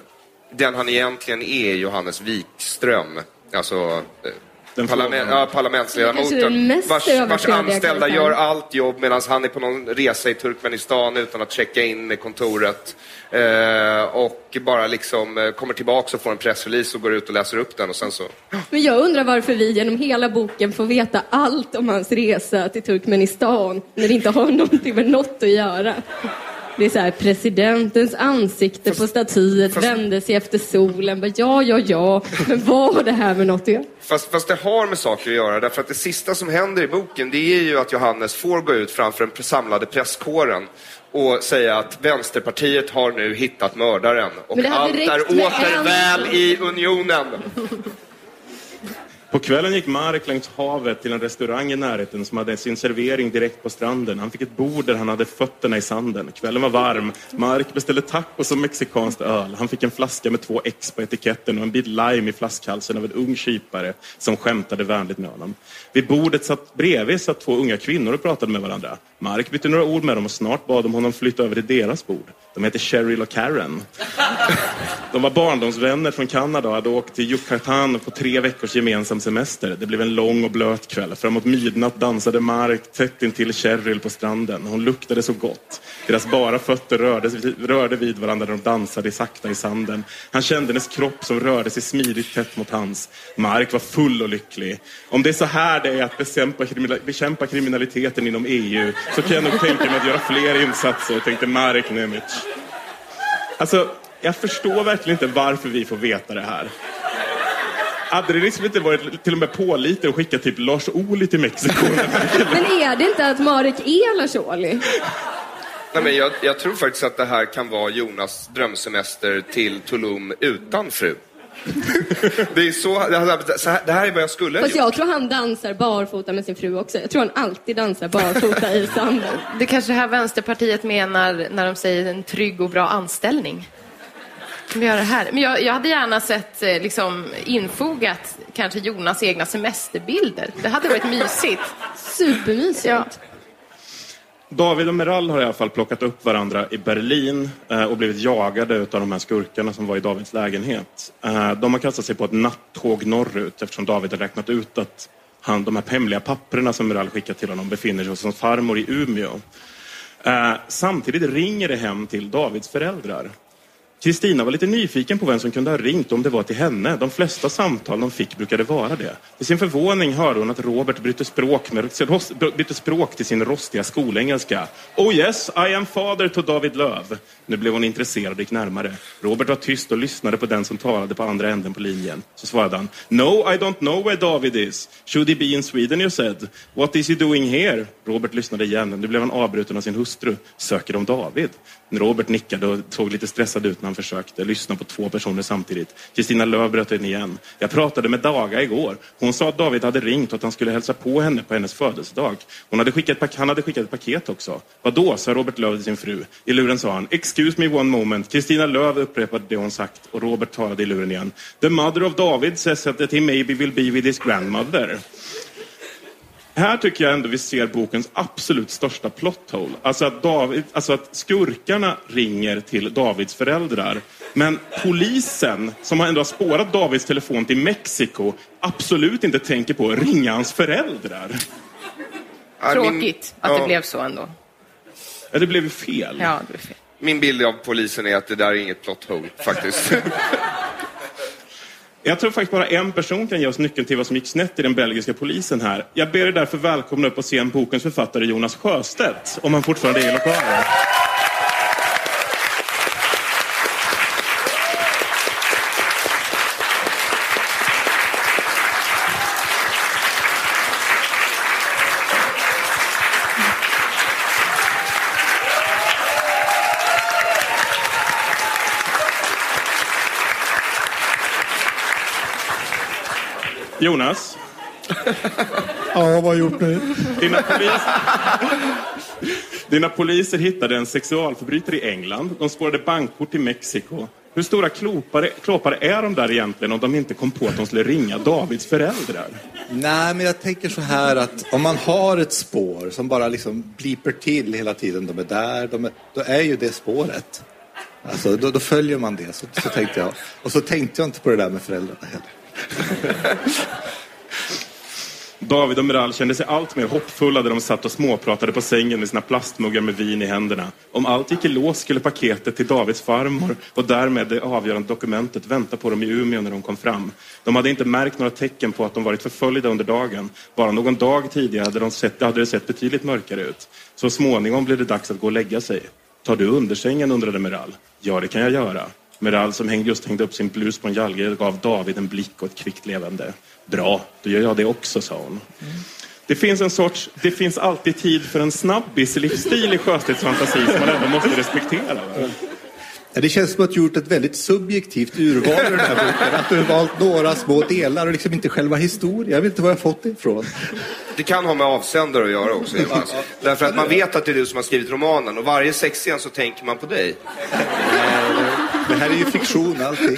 Den han egentligen är är Johannes Wikström. Alltså eh, Den parlament, ja, parlamentsledamoten. Vars, vars anställda gör allt jobb medan han är på någon resa i Turkmenistan utan att checka in i kontoret. Eh, och bara liksom eh, kommer tillbaka och får en pressrelease och går ut och läser upp den och sen så... Men jag undrar varför vi genom hela boken får veta allt om hans resa till Turkmenistan när det inte har [laughs] någonting med något att göra. Det är så här, presidentens ansikte på statyet vände sig efter solen. Bara, ja, ja, ja, men vad har det här med något att göra? Fast, fast det har med saker att göra, därför att det sista som händer i boken det är ju att Johannes får gå ut framför den samlade presskåren och säga att Vänsterpartiet har nu hittat mördaren och allt är åter väl i unionen. På kvällen gick Marek längs havet till en restaurang i närheten som hade sin servering direkt på stranden. Han fick ett bord där han hade fötterna i sanden. Kvällen var varm. Marek beställde tacos och mexikanskt öl. Han fick en flaska med två X på etiketten och en bit lime i flaskhalsen av en ung kypare som skämtade vänligt med honom. Vid bordet satt, bredvid satt två unga kvinnor och pratade med varandra. Marek bytte några ord med dem och snart bad de honom flytta över till deras bord. De heter Cheryl och Karen. De var barndomsvänner från Kanada och hade åkt till Yucatan på tre veckors gemensam semester. Det blev en lång och blöt kväll. Framåt midnatt dansade Mark tätt intill Cheryl på stranden. Hon luktade så gott. Deras bara fötter rörde, rörde vid varandra när de dansade sakta i sanden. Han kände hennes kropp som rörde sig smidigt tätt mot hans. Mark var full och lycklig. Om det är så här det är att bekämpa, bekämpa kriminaliteten inom EU så kan jag nog tänka mig att göra fler insatser, tänkte Marek Nemic. Alltså, jag förstår verkligen inte varför vi får veta det här. Hade det liksom inte varit till och med pålitligt att skicka typ Lars Ohly till Mexiko? Men är det inte att Marek är Lars Ohly? Nej, men jag, jag tror faktiskt att det här kan vara Jonas drömsemester till Tulum utan fru. Det är så, så här, det här är vad jag skulle ha Fast gjort. jag tror han dansar barfota med sin fru också. Jag tror han alltid dansar barfota i sanden. [laughs] Det är kanske det här Vänsterpartiet menar när de säger en trygg och bra anställning. Det här? Men jag, jag hade gärna sett eh, liksom, infogat kanske Jonas egna semesterbilder. Det hade varit mysigt. Supermysigt. Ja. David och Meral har i alla fall plockat upp varandra i Berlin eh, och blivit jagade av de här skurkarna som var i Davids lägenhet. Eh, de har kastat sig på ett nattåg norrut eftersom David har räknat ut att han, de här hemliga papperna som Meral skickat till honom befinner sig hos hans farmor i Umeå. Eh, samtidigt ringer det hem till Davids föräldrar. Kristina var lite nyfiken på vem som kunde ha ringt om det var till henne. De flesta samtal de fick brukade vara det. Till sin förvåning hörde hon att Robert bytte språk, med, bytte språk till sin rostiga skolengelska. Oh yes, I am father to David Löv. Nu blev hon intresserad och gick närmare. Robert var tyst och lyssnade på den som talade på andra änden på linjen. Så svarade han. No, I don't know where David is. Should he be in Sweden you said? What is he doing here? Robert lyssnade igen. Nu blev han avbruten av sin hustru. Söker de David? Robert nickade och såg lite stressad ut när han försökte lyssna på två personer samtidigt. Kristina Lööf bröt in igen. Jag pratade med Daga igår. Hon sa att David hade ringt och att han skulle hälsa på henne på hennes födelsedag. Hon hade skickat, han hade skickat ett paket också. Vadå, sa Robert Lööf till sin fru. I luren sa han, excuse me one moment. Kristina Lööf upprepade det hon sagt och Robert talade i luren igen. The mother of David says that he maybe will be with his grandmother. Här tycker jag ändå vi ser bokens absolut största plot hole. Alltså att, David, alltså att skurkarna ringer till Davids föräldrar. Men polisen, som ändå har spårat Davids telefon till Mexiko, absolut inte tänker på att ringa hans föräldrar. Tråkigt att det ja. blev så ändå. Ja, det blev fel. Ja, det blev fel. Min bild av polisen är att det där är inget plot hole, faktiskt. [laughs] [laughs] Jag tror faktiskt bara en person kan ge oss nyckeln till vad som gick snett i den belgiska polisen här. Jag ber er därför välkomna upp och se en bokens författare Jonas Sjöstedt, om han fortfarande är i Jonas, Ja, vad har jag gjort nu? dina, polis... dina poliser hittade en sexualförbrytare i England. De spårade bankkort i Mexiko. Hur stora klopare, klåpare är de där egentligen om de inte kom på att de skulle ringa Davids föräldrar? Nej, men jag tänker så här att om man har ett spår som bara liksom bliper till hela tiden, de är där, de är, då är ju det spåret. Alltså, då, då följer man det, så, så tänkte jag. Och så tänkte jag inte på det där med föräldrarna heller. [laughs] David och Meral kände sig allt mer hoppfulla där de satt och småpratade på sängen med sina plastmuggar med vin i händerna. Om allt gick i lås skulle paketet till Davids farmor och därmed det avgörande dokumentet vänta på dem i Umeå när de kom fram. De hade inte märkt några tecken på att de varit förföljda under dagen. Bara någon dag tidigare hade, de sett, hade det sett betydligt mörkare ut. Så småningom blev det dags att gå och lägga sig. Tar du undersängen? undrade Meral. Ja, det kan jag göra. Meral som hängde, just hängde upp sin blus på en galge gav David en blick och ett kvickt levande. Bra, då gör jag det också, sa hon. Det finns en sorts, det finns alltid tid för en snabbis-livsstil i Sjöstedts fantasi som man ändå måste respektera. Va? Ja, Det känns som att du gjort ett väldigt subjektivt urval i den här boken. Att du har valt några små delar och liksom inte själva historien. Jag vet inte var jag fått det ifrån. Det kan ha med avsändare att göra också. Jonas. Därför att man vet att det är du som har skrivit romanen och varje sexscen så tänker man på dig. [laughs] Det här är ju fiktion allting.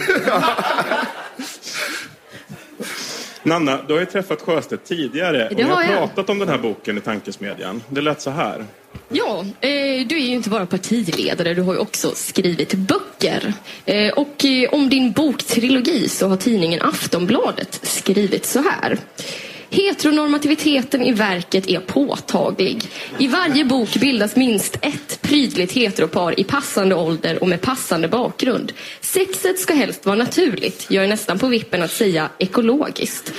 Nanna, du har ju träffat Sjöstedt tidigare och Det ni har har jag. pratat om den här boken i Tankesmedjan. Det lät så här. Ja, eh, du är ju inte bara partiledare, du har ju också skrivit böcker. Eh, och eh, om din boktrilogi så har tidningen Aftonbladet skrivit så här. Heteronormativiteten i verket är påtaglig. I varje bok bildas minst ett prydligt heteropar i passande ålder och med passande bakgrund. Sexet ska helst vara naturligt, jag är nästan på vippen att säga ekologiskt.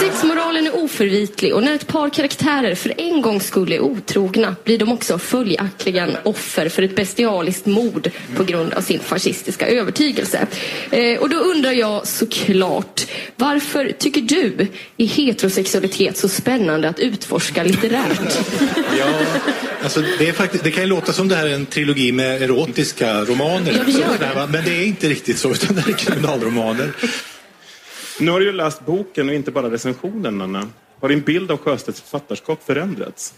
Sexmoralen är oförvitlig och när ett par karaktärer för en gångs skull är otrogna blir de också följaktligen offer för ett bestialiskt mord på grund av sin fascistiska övertygelse. Eh, och då undrar jag såklart, Varför tycker du i heterosexuella heterosexualitet så spännande att utforska litterärt? [laughs] Ja, alltså det, är faktiskt, det kan ju låta som det här är en trilogi med erotiska romaner. Ja, det gör det. Men det är inte riktigt så, utan det är kriminalromaner. Nu har du ju läst boken och inte bara recensionen, Anna. Har din bild av Sjöstedts författarskap förändrats?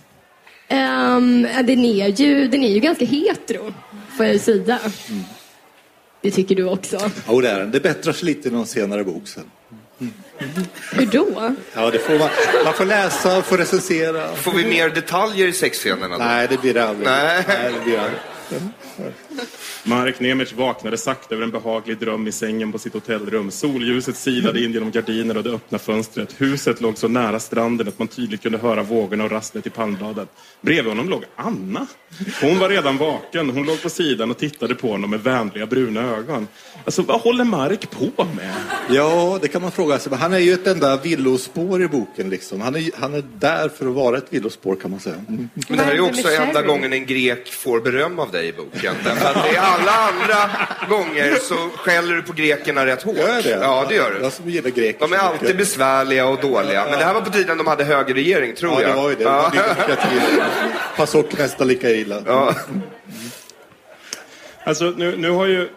Um, den, är ju, den är ju ganska hetero, får jag ju säga. Det tycker du också. Jo, det är den. Det bättrar sig lite i någon senare bok sen. Hur då? Ja, det får man, man får läsa och får recensera. Får vi mer detaljer i sexscenerna då? Nej, det blir det aldrig. Nej. det blir aldrig. Marek Nemec vaknade sakta över en behaglig dröm i sängen på sitt hotellrum. Solljuset silade in genom gardiner och det öppna fönstret. Huset låg så nära stranden att man tydligt kunde höra vågorna och rasslet i palmbladen. Bredvid honom låg Anna. Hon var redan vaken. Hon låg på sidan och tittade på honom med vänliga bruna ögon. Alltså, vad håller Marek på med? Ja, det kan man fråga sig. Men han är ju ett enda villospår i boken. Liksom. Han, är, han är där för att vara ett villospår kan man säga. Mm. Men det här är ju också enda gången en grek får beröm av dig i boken. Därför att det är alla andra gånger så skäller du på grekerna rätt hårt. Gör det? Ja, det gör du. Jag som gillar greker. De är alltid besvärliga och dåliga. Men det här var på tiden de hade högerregering, tror Ja, jag. det var ju det. Ja. Pasok nästan lika illa. Ja. Alltså, nu, nu har ju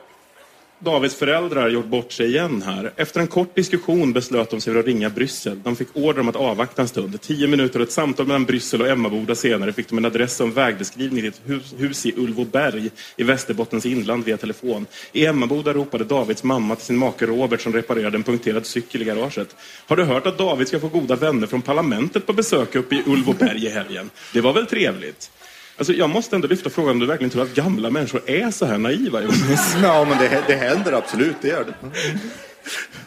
Davids föräldrar gjort bort sig igen här. Efter en kort diskussion beslöt de sig för att ringa Bryssel. De fick order om att avvakta en stund. Tio minuter och ett samtal mellan Bryssel och Emmaboda senare fick de en adress och en vägbeskrivning till ett hus, hus i Ulvoberg i Västerbottens inland via telefon. I Emmaboda ropade Davids mamma till sin make Robert som reparerade en punkterad cykel i garaget. Har du hört att David ska få goda vänner från parlamentet på besök uppe i Ulvoberg i helgen? Det var väl trevligt? Alltså, jag måste ändå lyfta frågan om du verkligen tror att gamla människor är så här naiva, Jonas? [laughs] Ja, men det, det händer absolut. Det gör det.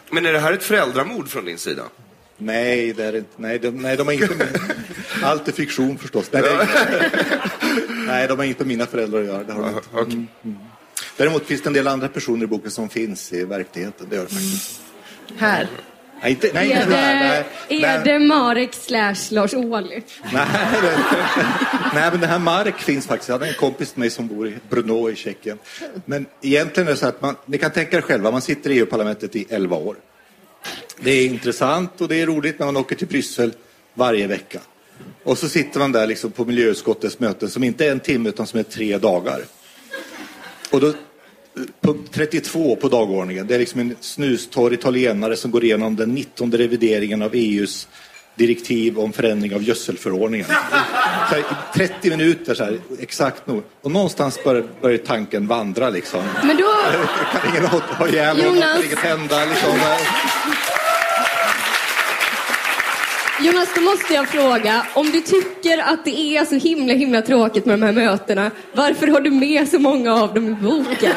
Men är det här ett föräldramord från din sida? Nej, det är inte. Nej, de, nej, de är inte med. Allt är fiktion förstås. Nej, det är inte. nej, de har inte med mina föräldrar att göra. Det har de inte. Mm, mm. Däremot finns det en del andra personer i boken som finns i verkligheten. Det gör det faktiskt. Här. Nej, inte, nej, är här. Nej, det, är det Marek slash Lars Ohly? Nej, det, nej, men den här Mark finns faktiskt. Jag har en kompis till mig som bor i Brno i Tjeckien. Men egentligen är det så att man, ni kan tänka er själva, man sitter i EU-parlamentet i 11 år. Det är intressant och det är roligt när man åker till Bryssel varje vecka. Och så sitter man där liksom på miljöutskottets möten som inte är en timme utan som är tre dagar. Och då, punkt 32 på dagordningen, det är liksom en snustorr italienare som går igenom den 19 revideringen av EUs direktiv om förändring av gödselförordningen. Här, i 30 minuter, så här, exakt nog. Och någonstans börjar, börjar tanken vandra liksom. Men då... Kan ingen ha, ihjäl honom? Kan inget hända? Liksom. Jonas, då måste jag fråga, om du tycker att det är så himla himla tråkigt med de här mötena, varför har du med så många av dem i boken?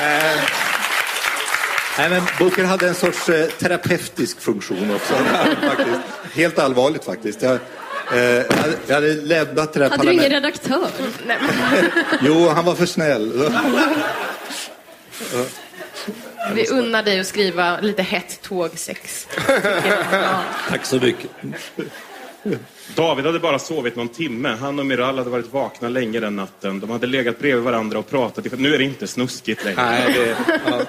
Eh, Nej, men boken hade en sorts eh, terapeutisk funktion också. [laughs] Helt allvarligt faktiskt. Jag, eh, jag hade- lämnat det där Hade du ingen redaktör? [laughs] Jo, han var för snäll. [laughs] Vi unnar dig att skriva lite hett tågsex. Ja. [laughs] Tack så mycket. David hade bara sovit någon timme. Han och Miral hade varit vakna länge den natten. De hade legat bredvid varandra och pratat. Nu är det inte snuskigt längre. Nej, det- ja.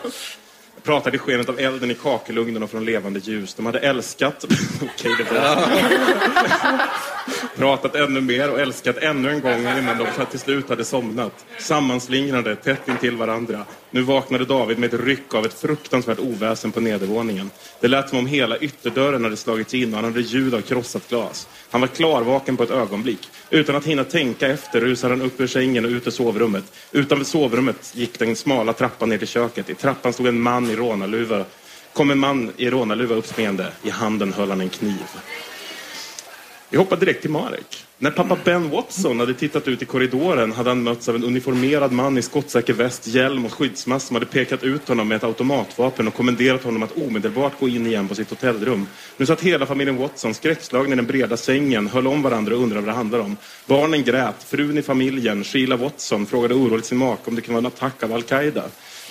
Pratade i skenet av elden i kakelugnen och från levande ljus. De hade älskat. [laughs] Okej, det var... [laughs] Pratat ännu mer och älskat ännu en gång innan de till slut hade somnat. Sammanslingrade tätt intill varandra. Nu vaknade David med ett ryck av ett fruktansvärt oväsen på nedervåningen. Det lät som om hela ytterdörren hade slagits in och han hade ljud av krossat glas. Han var klarvaken på ett ögonblick. Utan att hinna tänka efter rusade han upp ur sängen och ut ur sovrummet. Utanför sovrummet gick den smala trappan ner till köket. I trappan stod en man i rånarluva. Kom en man i rånarluva uppspringande. I handen höll han en kniv. Vi hoppar direkt till Marek. När pappa Ben Watson hade tittat ut i korridoren hade han mötts av en uniformerad man i skottsäker väst, hjälm och skyddsmask som hade pekat ut honom med ett automatvapen och kommenderat honom att omedelbart gå in igen på sitt hotellrum. Nu satt hela familjen Watson skräckslagna i den breda sängen, höll om varandra och undrade vad det handlade om. Barnen grät, frun i familjen, Sheila Watson, frågade oroligt sin make om det kunde vara en attack av Al-Qaida.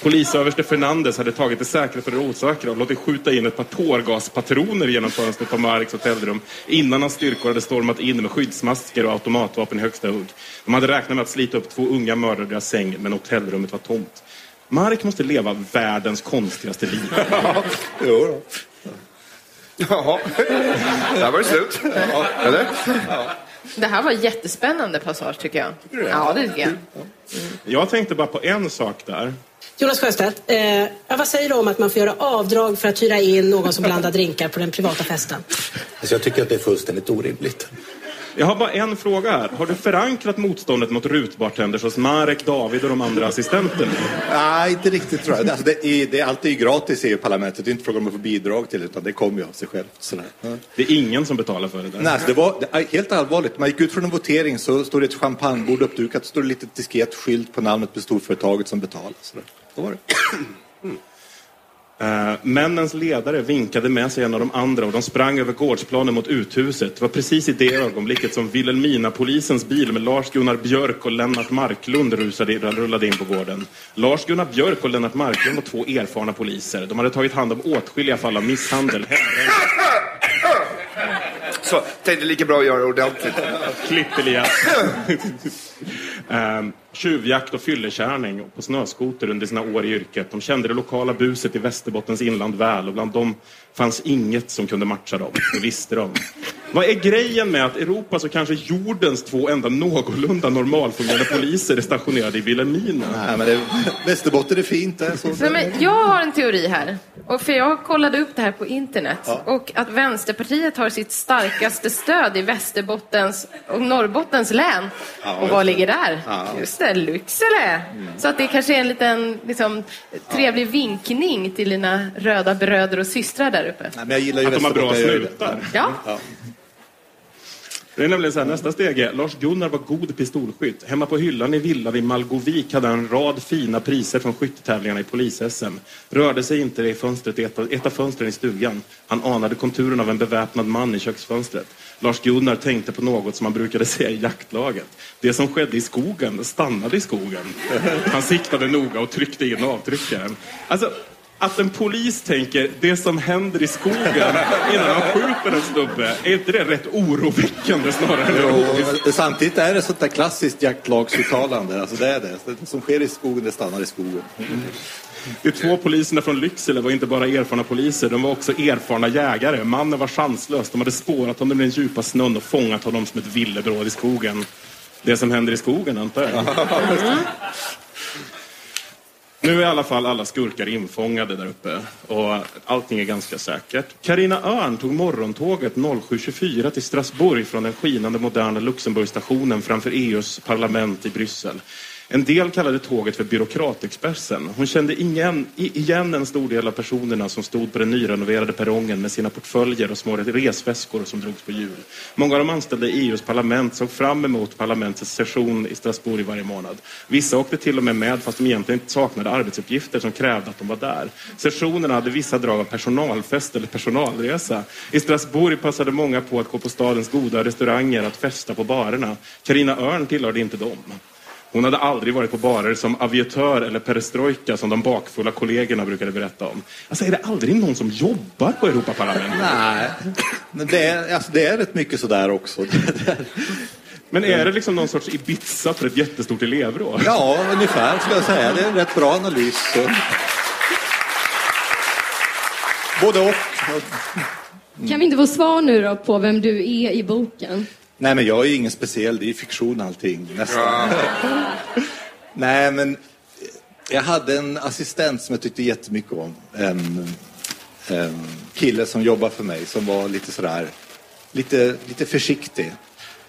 Polisöverste Fernandes hade tagit det säkra för det osäkra och låtit skjuta in ett par tårgaspatroner genom fönstret på Mareks hotellrum innan hans styrkor hade stormat in med skyddsmasker och automatvapen i högsta hugg. De hade räknat med att slita upp två unga mördare ur deras säng, men hotellrummet var tomt. Mark måste leva världens konstigaste liv. [laughs] jo då. Jaha, där var det slut. Eller? Det här var jättespännande passage tycker jag. Ja, det tycker jag. Jag tänkte bara på en sak där. Jonas Sjöstedt, eh, vad säger du om att man får göra avdrag för att hyra in någon som blandar drinkar på den privata festen? Alltså jag tycker att det är fullständigt orimligt. Jag har bara en fråga här. Har du förankrat motståndet mot rutbartenders hos Marek, David och de andra assistenterna? Nej, inte riktigt tror jag. Alltså, det, är, det är alltid gratis i EU-parlamentet. Det är inte fråga om att få bidrag till det, utan det kommer ju av sig självt. Sådär. Ja. Det är ingen som betalar för det där? Nej, alltså det var det helt allvarligt. Man gick ut från en votering så stod det ett champagnebord uppdukat. Så stod det lite diskret skylt på namnet på storföretaget som betalar. Sådär. Så var det. [clears throat] Uh, männens ledare vinkade med sig en av de andra och de sprang över gårdsplanen mot uthuset. Det var precis i det ögonblicket som Vilhelmina-polisens bil med Lars-Gunnar Björk och Lennart Marklund rusade, rullade in på gården. Lars-Gunnar Björk och Lennart Marklund var två erfarna poliser. De hade tagit hand om åtskilliga fall av misshandel. [laughs] Så, tänkte lika bra att göra det ordentligt. Klipp Elias. um, ehm, tjuvjakt och fyllekärning på snöskoter under sina år i yrket. De kände det lokala buset i Västerbottens inland väl och bland dem fanns inget som kunde matcha dem. Det visste de. Vad är grejen med att Europas och kanske jordens två enda någorlunda normalfungerande poliser är stationerade i Vilhelmina? Nej, men det, Västerbotten är fint. Det är så. Nej, men jag har en teori här. Och för jag kollade upp det här på internet. Ja. Och att Vänsterpartiet har sitt starkaste stöd i Västerbottens och Norrbottens län. Ja, och vad det. ligger där? Ja. Just det, Lycksele. Så att det kanske är en liten liksom, trevlig vinkning till dina röda bröder och systrar där uppe. Nej, men jag gillar ju Att de har bra snutar. Ja. Ja. Det är nämligen så här, nästa steg är, Lars-Gunnar var god pistolskytt. Hemma på hyllan i villan i Malgovik hade han en rad fina priser från skyttetävlingarna i polis-SM. Rörde sig inte i fönstret i ett av, ett av fönstren i stugan. Han anade konturen av en beväpnad man i köksfönstret. Lars-Gunnar tänkte på något som man brukade [laughs] säga i jaktlaget. Det som skedde i skogen stannade i skogen. Han siktade noga och tryckte in avtryckaren. Alltså, att en polis tänker det som händer i skogen innan han skjuter en snubbe, är inte det rätt oroväckande snarare Jo, samtidigt är det sånt där klassiskt jaktlagsuttalande. Alltså det är det. Det som sker i skogen, det stannar i skogen. De två poliserna från Lycksele var inte bara erfarna poliser, de var också erfarna jägare. Mannen var chanslös. De hade spårat honom i den djupa snön och fångat honom som ett villebråd i skogen. Det som händer i skogen, antar jag. Nu är i alla fall alla skurkar infångade där uppe och allting är ganska säkert. Karina Örn tog morgontåget 07.24 till Strasbourg från den skinande moderna Luxemburgstationen framför EUs parlament i Bryssel. En del kallade tåget för byråkratexpressen. Hon kände ingen, igen en stor del av personerna som stod på den nyrenoverade perrongen med sina portföljer och små resväskor som drogs på hjul. Många av de anställda i EUs parlament såg fram emot parlamentets session i Strasbourg varje månad. Vissa åkte till och med med fast de egentligen saknade arbetsuppgifter som krävde att de var där. Sessionerna hade vissa drag av personalfest eller personalresa. I Strasbourg passade många på att gå på stadens goda restauranger, att festa på barerna. Karina Örn tillhörde inte dem. Hon hade aldrig varit på barer som aviatör eller perestrojka som de bakfulla kollegorna brukade berätta om. Alltså är det aldrig någon som jobbar på Europaparlamentet? Nej, men det är, alltså, det är rätt mycket sådär också. [laughs] Men är det liksom någon sorts Ibiza för ett jättestort elevråd? Ja, ungefär skulle jag säga. Det är en rätt bra analys. Så. Både och. Kan vi inte få svar nu då på vem du är i boken? Nej, men jag är ju ingen speciell. Det är ju fiktion allting. Nästan. [laughs] Nej, men jag hade en assistent som jag tyckte jättemycket om. En, en kille som jobbade för mig som var lite sådär, lite, lite försiktig.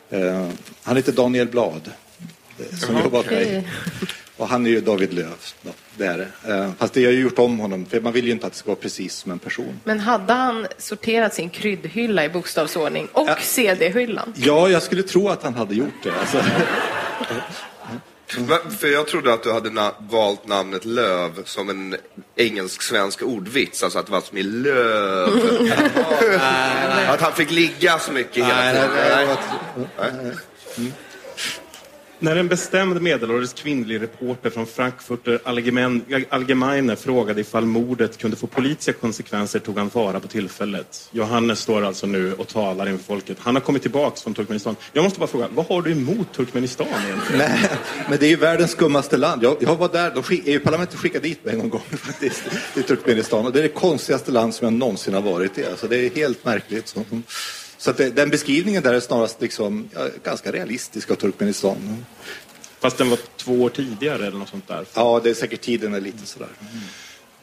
Eh, han heter Daniel Blad. eh, Som Jaha, jobbar okej. mig. Och han är ju David Löf. Ja, det är det. Eh, Fast det har ju gjort om honom. För man vill ju inte att det ska vara precis som en person. Men hade han sorterat sin kryddhylla i bokstavsordning och CD-hyllan? Ja, jag skulle tro att han hade gjort det. Alltså. För jag trodde att du hade na- valt namnet Löv som en engelsk-svensk ordvits, alltså att det var som i löv. [laughs] att han fick ligga så mycket hela Nej, tiden. nej, nej, Nej. Nej. När en bestämd medelålders kvinnlig reporter från Frankfurter Allgemeine frågade ifall mordet kunde få politiska konsekvenser tog han vara på tillfället. Johannes står alltså nu och talar inför folket. Han har kommit tillbaks från Turkmenistan. Jag måste bara fråga, vad har du emot Turkmenistan egentligen? Nej, men det är ju världens skummaste land. Jag, jag var där, de skick, EU-parlamentet skickade dit mig någon gång [laughs] faktiskt, till Turkmenistan. Och det är det konstigaste land som jag någonsin har varit i. Alltså, det är helt märkligt. Så, så det, den beskrivningen där är snarast liksom, ja, ganska realistisk av Turkmenistan. Fast den var två år tidigare eller något sånt där. Ja, det är säkert tiden är lite sådär.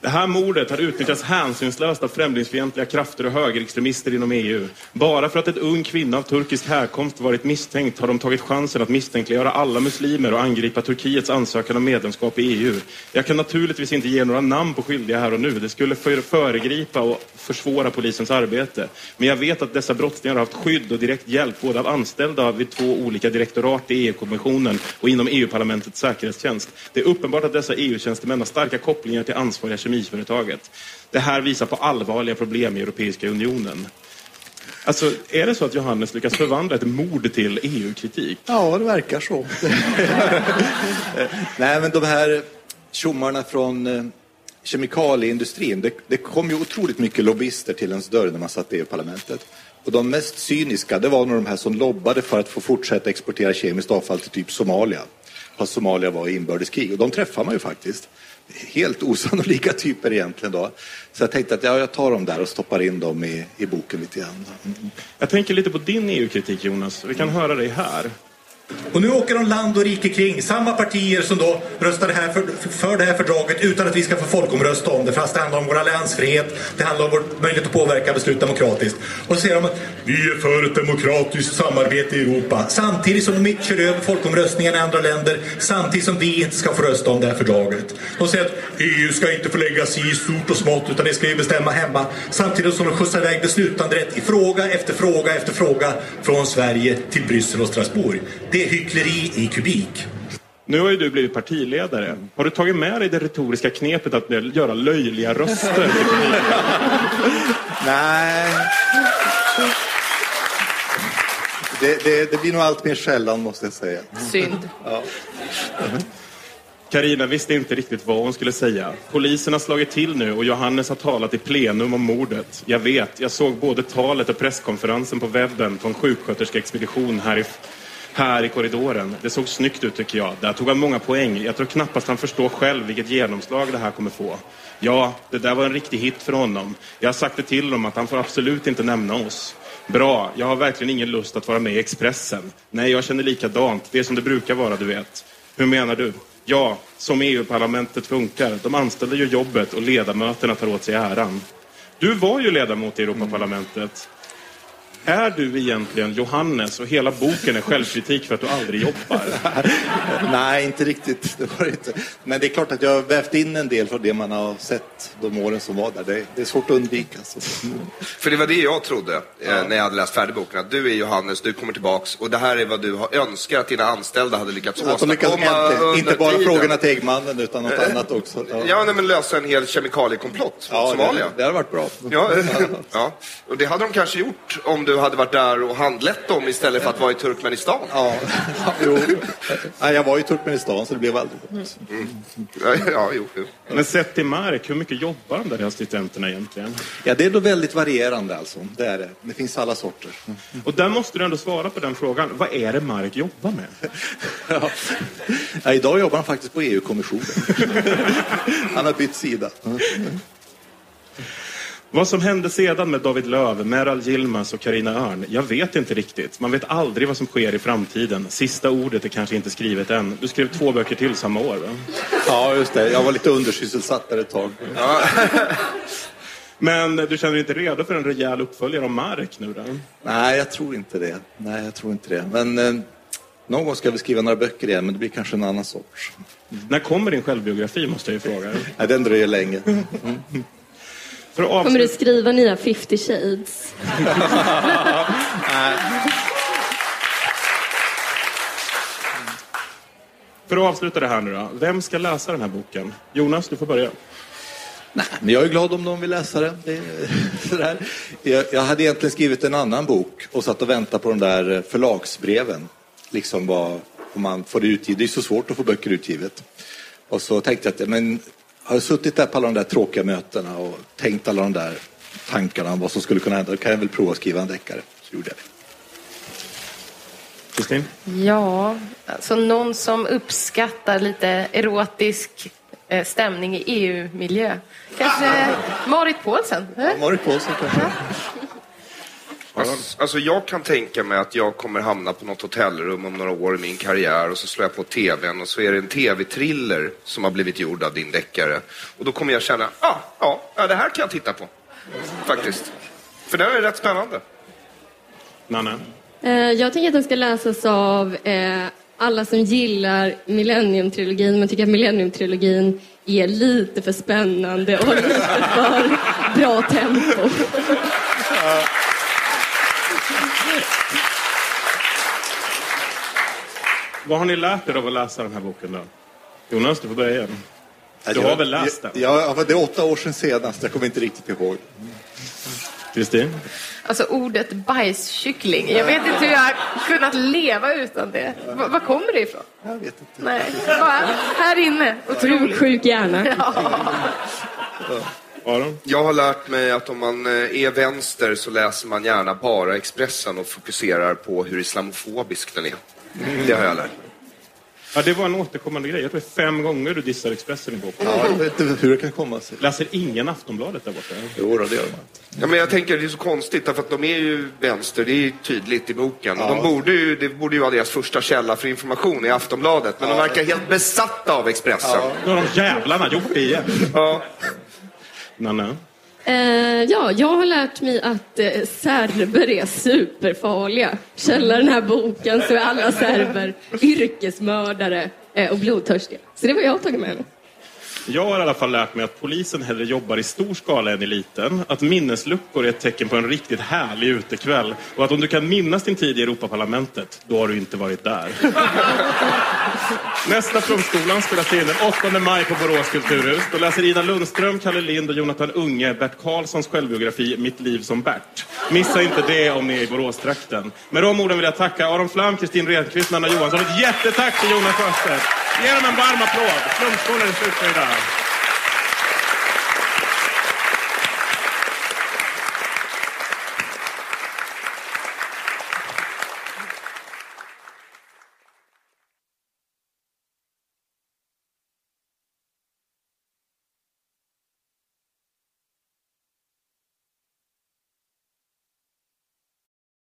Det här mordet har utnyttjats hänsynslöst av främlingsfientliga krafter och högerextremister inom EU. Bara för att ett ung kvinna av turkisk härkomst varit misstänkt har de tagit chansen att misstänkliggöra alla muslimer och angripa Turkiets ansökan om medlemskap i EU. Jag kan naturligtvis inte ge några namn på skyldiga här och nu. Det skulle föregripa och försvåra polisens arbete. Men jag vet att dessa brottslingar har haft skydd och direkt hjälp både av anställda vid två olika direktorat i EU-kommissionen och inom EU-parlamentets säkerhetstjänst. Det är uppenbart att dessa EU-tjänstemän har starka kopplingar till ansvariga kemiföretaget. Det här visar på allvarliga problem i Europeiska unionen. Alltså, är det så att Johannes lyckas förvandla ett mord till EU-kritik? Ja, det verkar så. [laughs] Nej, men de här tjommarna från eh, kemikalieindustrin, det, det kom ju otroligt mycket lobbyister till ens dörr när man satt i EU-parlamentet. Och de mest cyniska, det var nog de här som lobbade för att få fortsätta exportera kemiskt avfall till typ Somalia. Fast Somalia var i inbördeskrig. Och de träffar man ju faktiskt. Helt osannolika typer egentligen då. Så jag tänkte att ja, jag tar dem där och stoppar in dem i, i boken lite grann. Jag tänker lite på din EU-kritik, Jonas. Vi kan höra dig här. Och nu åker de land och rike kring, samma partier som då röstade här för, för det här fördraget utan att vi ska få folkomrösta om det, fast det handlar om vår alliansfrihet, det handlar om vår möjlighet att påverka beslut demokratiskt. Och så säger de att vi är för ett demokratiskt samarbete i Europa, samtidigt som de kör över folkomröstningar i andra länder, samtidigt som vi inte ska få rösta om det här fördraget. De säger att EU ska inte få lägga sig i stort och smått, utan det ska vi bestämma hemma, samtidigt som de skjutsar iväg beslutanderätt i fråga efter fråga efter fråga från Sverige till Bryssel och Strasbourg. Det är hyckleri i kubik. Nu har ju du blivit partiledare. Har du tagit med dig det retoriska knepet att göra löjliga röster? [laughs] Nej. Det, det, det blir nog allt mer sällan måste jag säga. Synd. Ja. Karina visste inte riktigt vad hon skulle säga. Polisen har slagit till nu och Johannes har talat i plenum om mordet. Jag vet, jag såg både talet och presskonferensen på webben på en sjuksköterskeexpedition här i, här i korridoren. Det såg snyggt ut tycker jag. Där tog han många poäng. Jag tror knappast han förstår själv vilket genomslag det här kommer få. Ja, det där var en riktig hit för honom. Jag har sagt det till honom att han får absolut inte nämna oss. Bra, jag har verkligen ingen lust att vara med i Expressen. Nej, jag känner likadant. Det är som det brukar vara, du vet. Hur menar du? Ja, som EU-parlamentet funkar. De anställda gör jobbet och ledamöterna tar åt sig äran. Du var ju ledamot i Europaparlamentet. Är du egentligen Johannes och hela boken är självkritik för att du aldrig jobbar? [laughs] Nej, inte riktigt. Det var det inte. Men det är klart att jag har vävt in en del från det man har sett de åren som var där. Det, det är svårt att undvika. Så. För det var det jag trodde eh, när jag hade läst färdig boken. Att du är Johannes, du kommer tillbaks och det här är vad du har önskat att dina anställda hade lyckats Att de lyckas åstadkomma inte bara tiden. frågorna till Äggmannen utan något Eh, annat också. Ja. Ja, nej, men lösa en hel kemikaliekomplott mot Ja, Somalia. det, det har varit bra. [laughs] Ja, ja, och det hade de kanske gjort om du hade varit där och handlett dem istället för att vara i Turkmenistan. Ja, [laughs] jo. Nej, jag var i Turkmenistan så det blev aldrig gott. Ja, ja, jo, jo. Men sett till Mark, hur mycket jobbar de där assistenterna egentligen? Ja, det är då väldigt varierande alltså. Det är det. Det finns alla sorter. Och där måste du ändå svara på den frågan. Vad är det Mark jobbar med? [laughs] Ja. Ja, idag jobbar han faktiskt på EU-kommissionen. [laughs] Han har bytt sida. Vad som hände sedan med David Löv, Meral Yilmaz och Karina Örn, jag vet inte riktigt. Man vet aldrig vad som sker i framtiden. Sista ordet är kanske inte skrivet än. Du skrev två böcker till samma år, va? Ja, just det. Jag var lite undersysselsatt där ett tag. [laughs] Men du känner dig inte redo för en rejäl uppföljare av Mark nu då? Nej, jag tror inte det. Nej, jag tror inte det. Men eh, någon gång ska vi skriva några böcker igen, men det blir kanske en annan sorts. När kommer din självbiografi, måste jag ju fråga. Nej, den dröjer länge. För [laughs] att Kommer du skriva nya 50 shades? [laughs] För att avsluta det här nu då. Vem ska läsa den här boken? Jonas, du får börja. Men jag är glad om de vill läsa det. det är [laughs] sådär. Jag, jag hade egentligen skrivit en annan bok och satt och väntade på de där förlagsbreven. Liksom vad, om man får det utgivet. Det är så svårt att få böcker utgivet. Och så tänkte jag att men, har jag suttit där på alla de där tråkiga mötena och tänkt alla de där tankarna om vad som skulle kunna hända, då kan jag väl prova att skriva en deckare. Så gjorde jag det. Kristin? Ja, alltså någon som uppskattar lite erotisk eh, stämning i EU-miljö. Kanske Marit Paulsen? eh? Marit Paulsen kanske. Alltså, alltså jag kan tänka mig att jag kommer hamna på något hotellrum om några år i min karriär och så slår jag på tvn och så är det en tv-thriller som har blivit gjord av din deckare. Och då kommer jag känna, ah, ja, ja, det här kan jag titta på. Faktiskt. För den är rätt spännande. Nanne? Eh, Jag tänker att den ska läsas av eh, alla som gillar Millennium-trilogin men tycker att Millennium-trilogin är lite för spännande och lite för bra tempo. [laughs] Vad har ni lärt er av att läsa den här boken då? Jonas, du får börja igen. Du har väl läst den? Ja, ja, det är åtta år sedan senast. Jag kommer inte riktigt ihåg. Kristin? Alltså ordet bajskyckling. Jag vet inte hur jag har kunnat leva utan det. Va- Var kommer det ifrån? Jag vet inte. Nej, bara här inne. Otroligt. Sjuk hjärna. Aron? Jag har lärt mig att om man eh, är vänster så läser man gärna bara Expressen och fokuserar på hur islamofobisk den är. Det har jag lärt mig. Ja, det var en återkommande grej. Jag tror det är fem gånger du dissar Expressen i boken. Ja, jag vet inte hur det kan komma sig. Läser ingen Aftonbladet där borta? Jo, då, det gör man. Ja, men jag tänker det är så konstigt därför att de är ju vänster, det är ju tydligt i boken. Och de borde ju, det borde ju vara deras första källa för information i Aftonbladet. Men de verkar helt besatta av Expressen. Då har de jävlarna gjort det igen. Ja. Nanne? Eh, Eh, ja, jag har lärt mig att eh, serber är superfarliga. Källar den här boken så är alla serber yrkesmördare eh, och blodtörstiga. Så det var jag har tagit med mig. Jag har i alla fall lärt mig att polisen hellre jobbar i stor skala än i liten. Att minnesluckor är ett tecken på en riktigt härlig utekväll. Och att om du kan minnas din tid i Europaparlamentet, då har du inte varit där. Nästa Flumskolan spelas in den 8 maj på Borås kulturhus. Då läser Ida Lundström, Kalle Lind och Jonathan Unge Bert Karlssons självbiografi Mitt liv som Bert. Missa inte det om ni är i Boråstrakten. Med de orden vill jag tacka Aron Flam, Kristin Renqvist, Nanna Johansson. Ett jättetack till Jonas Sjöstedt. Ge dem en varm applåd. Flumskolan är slut för idag. Thank you.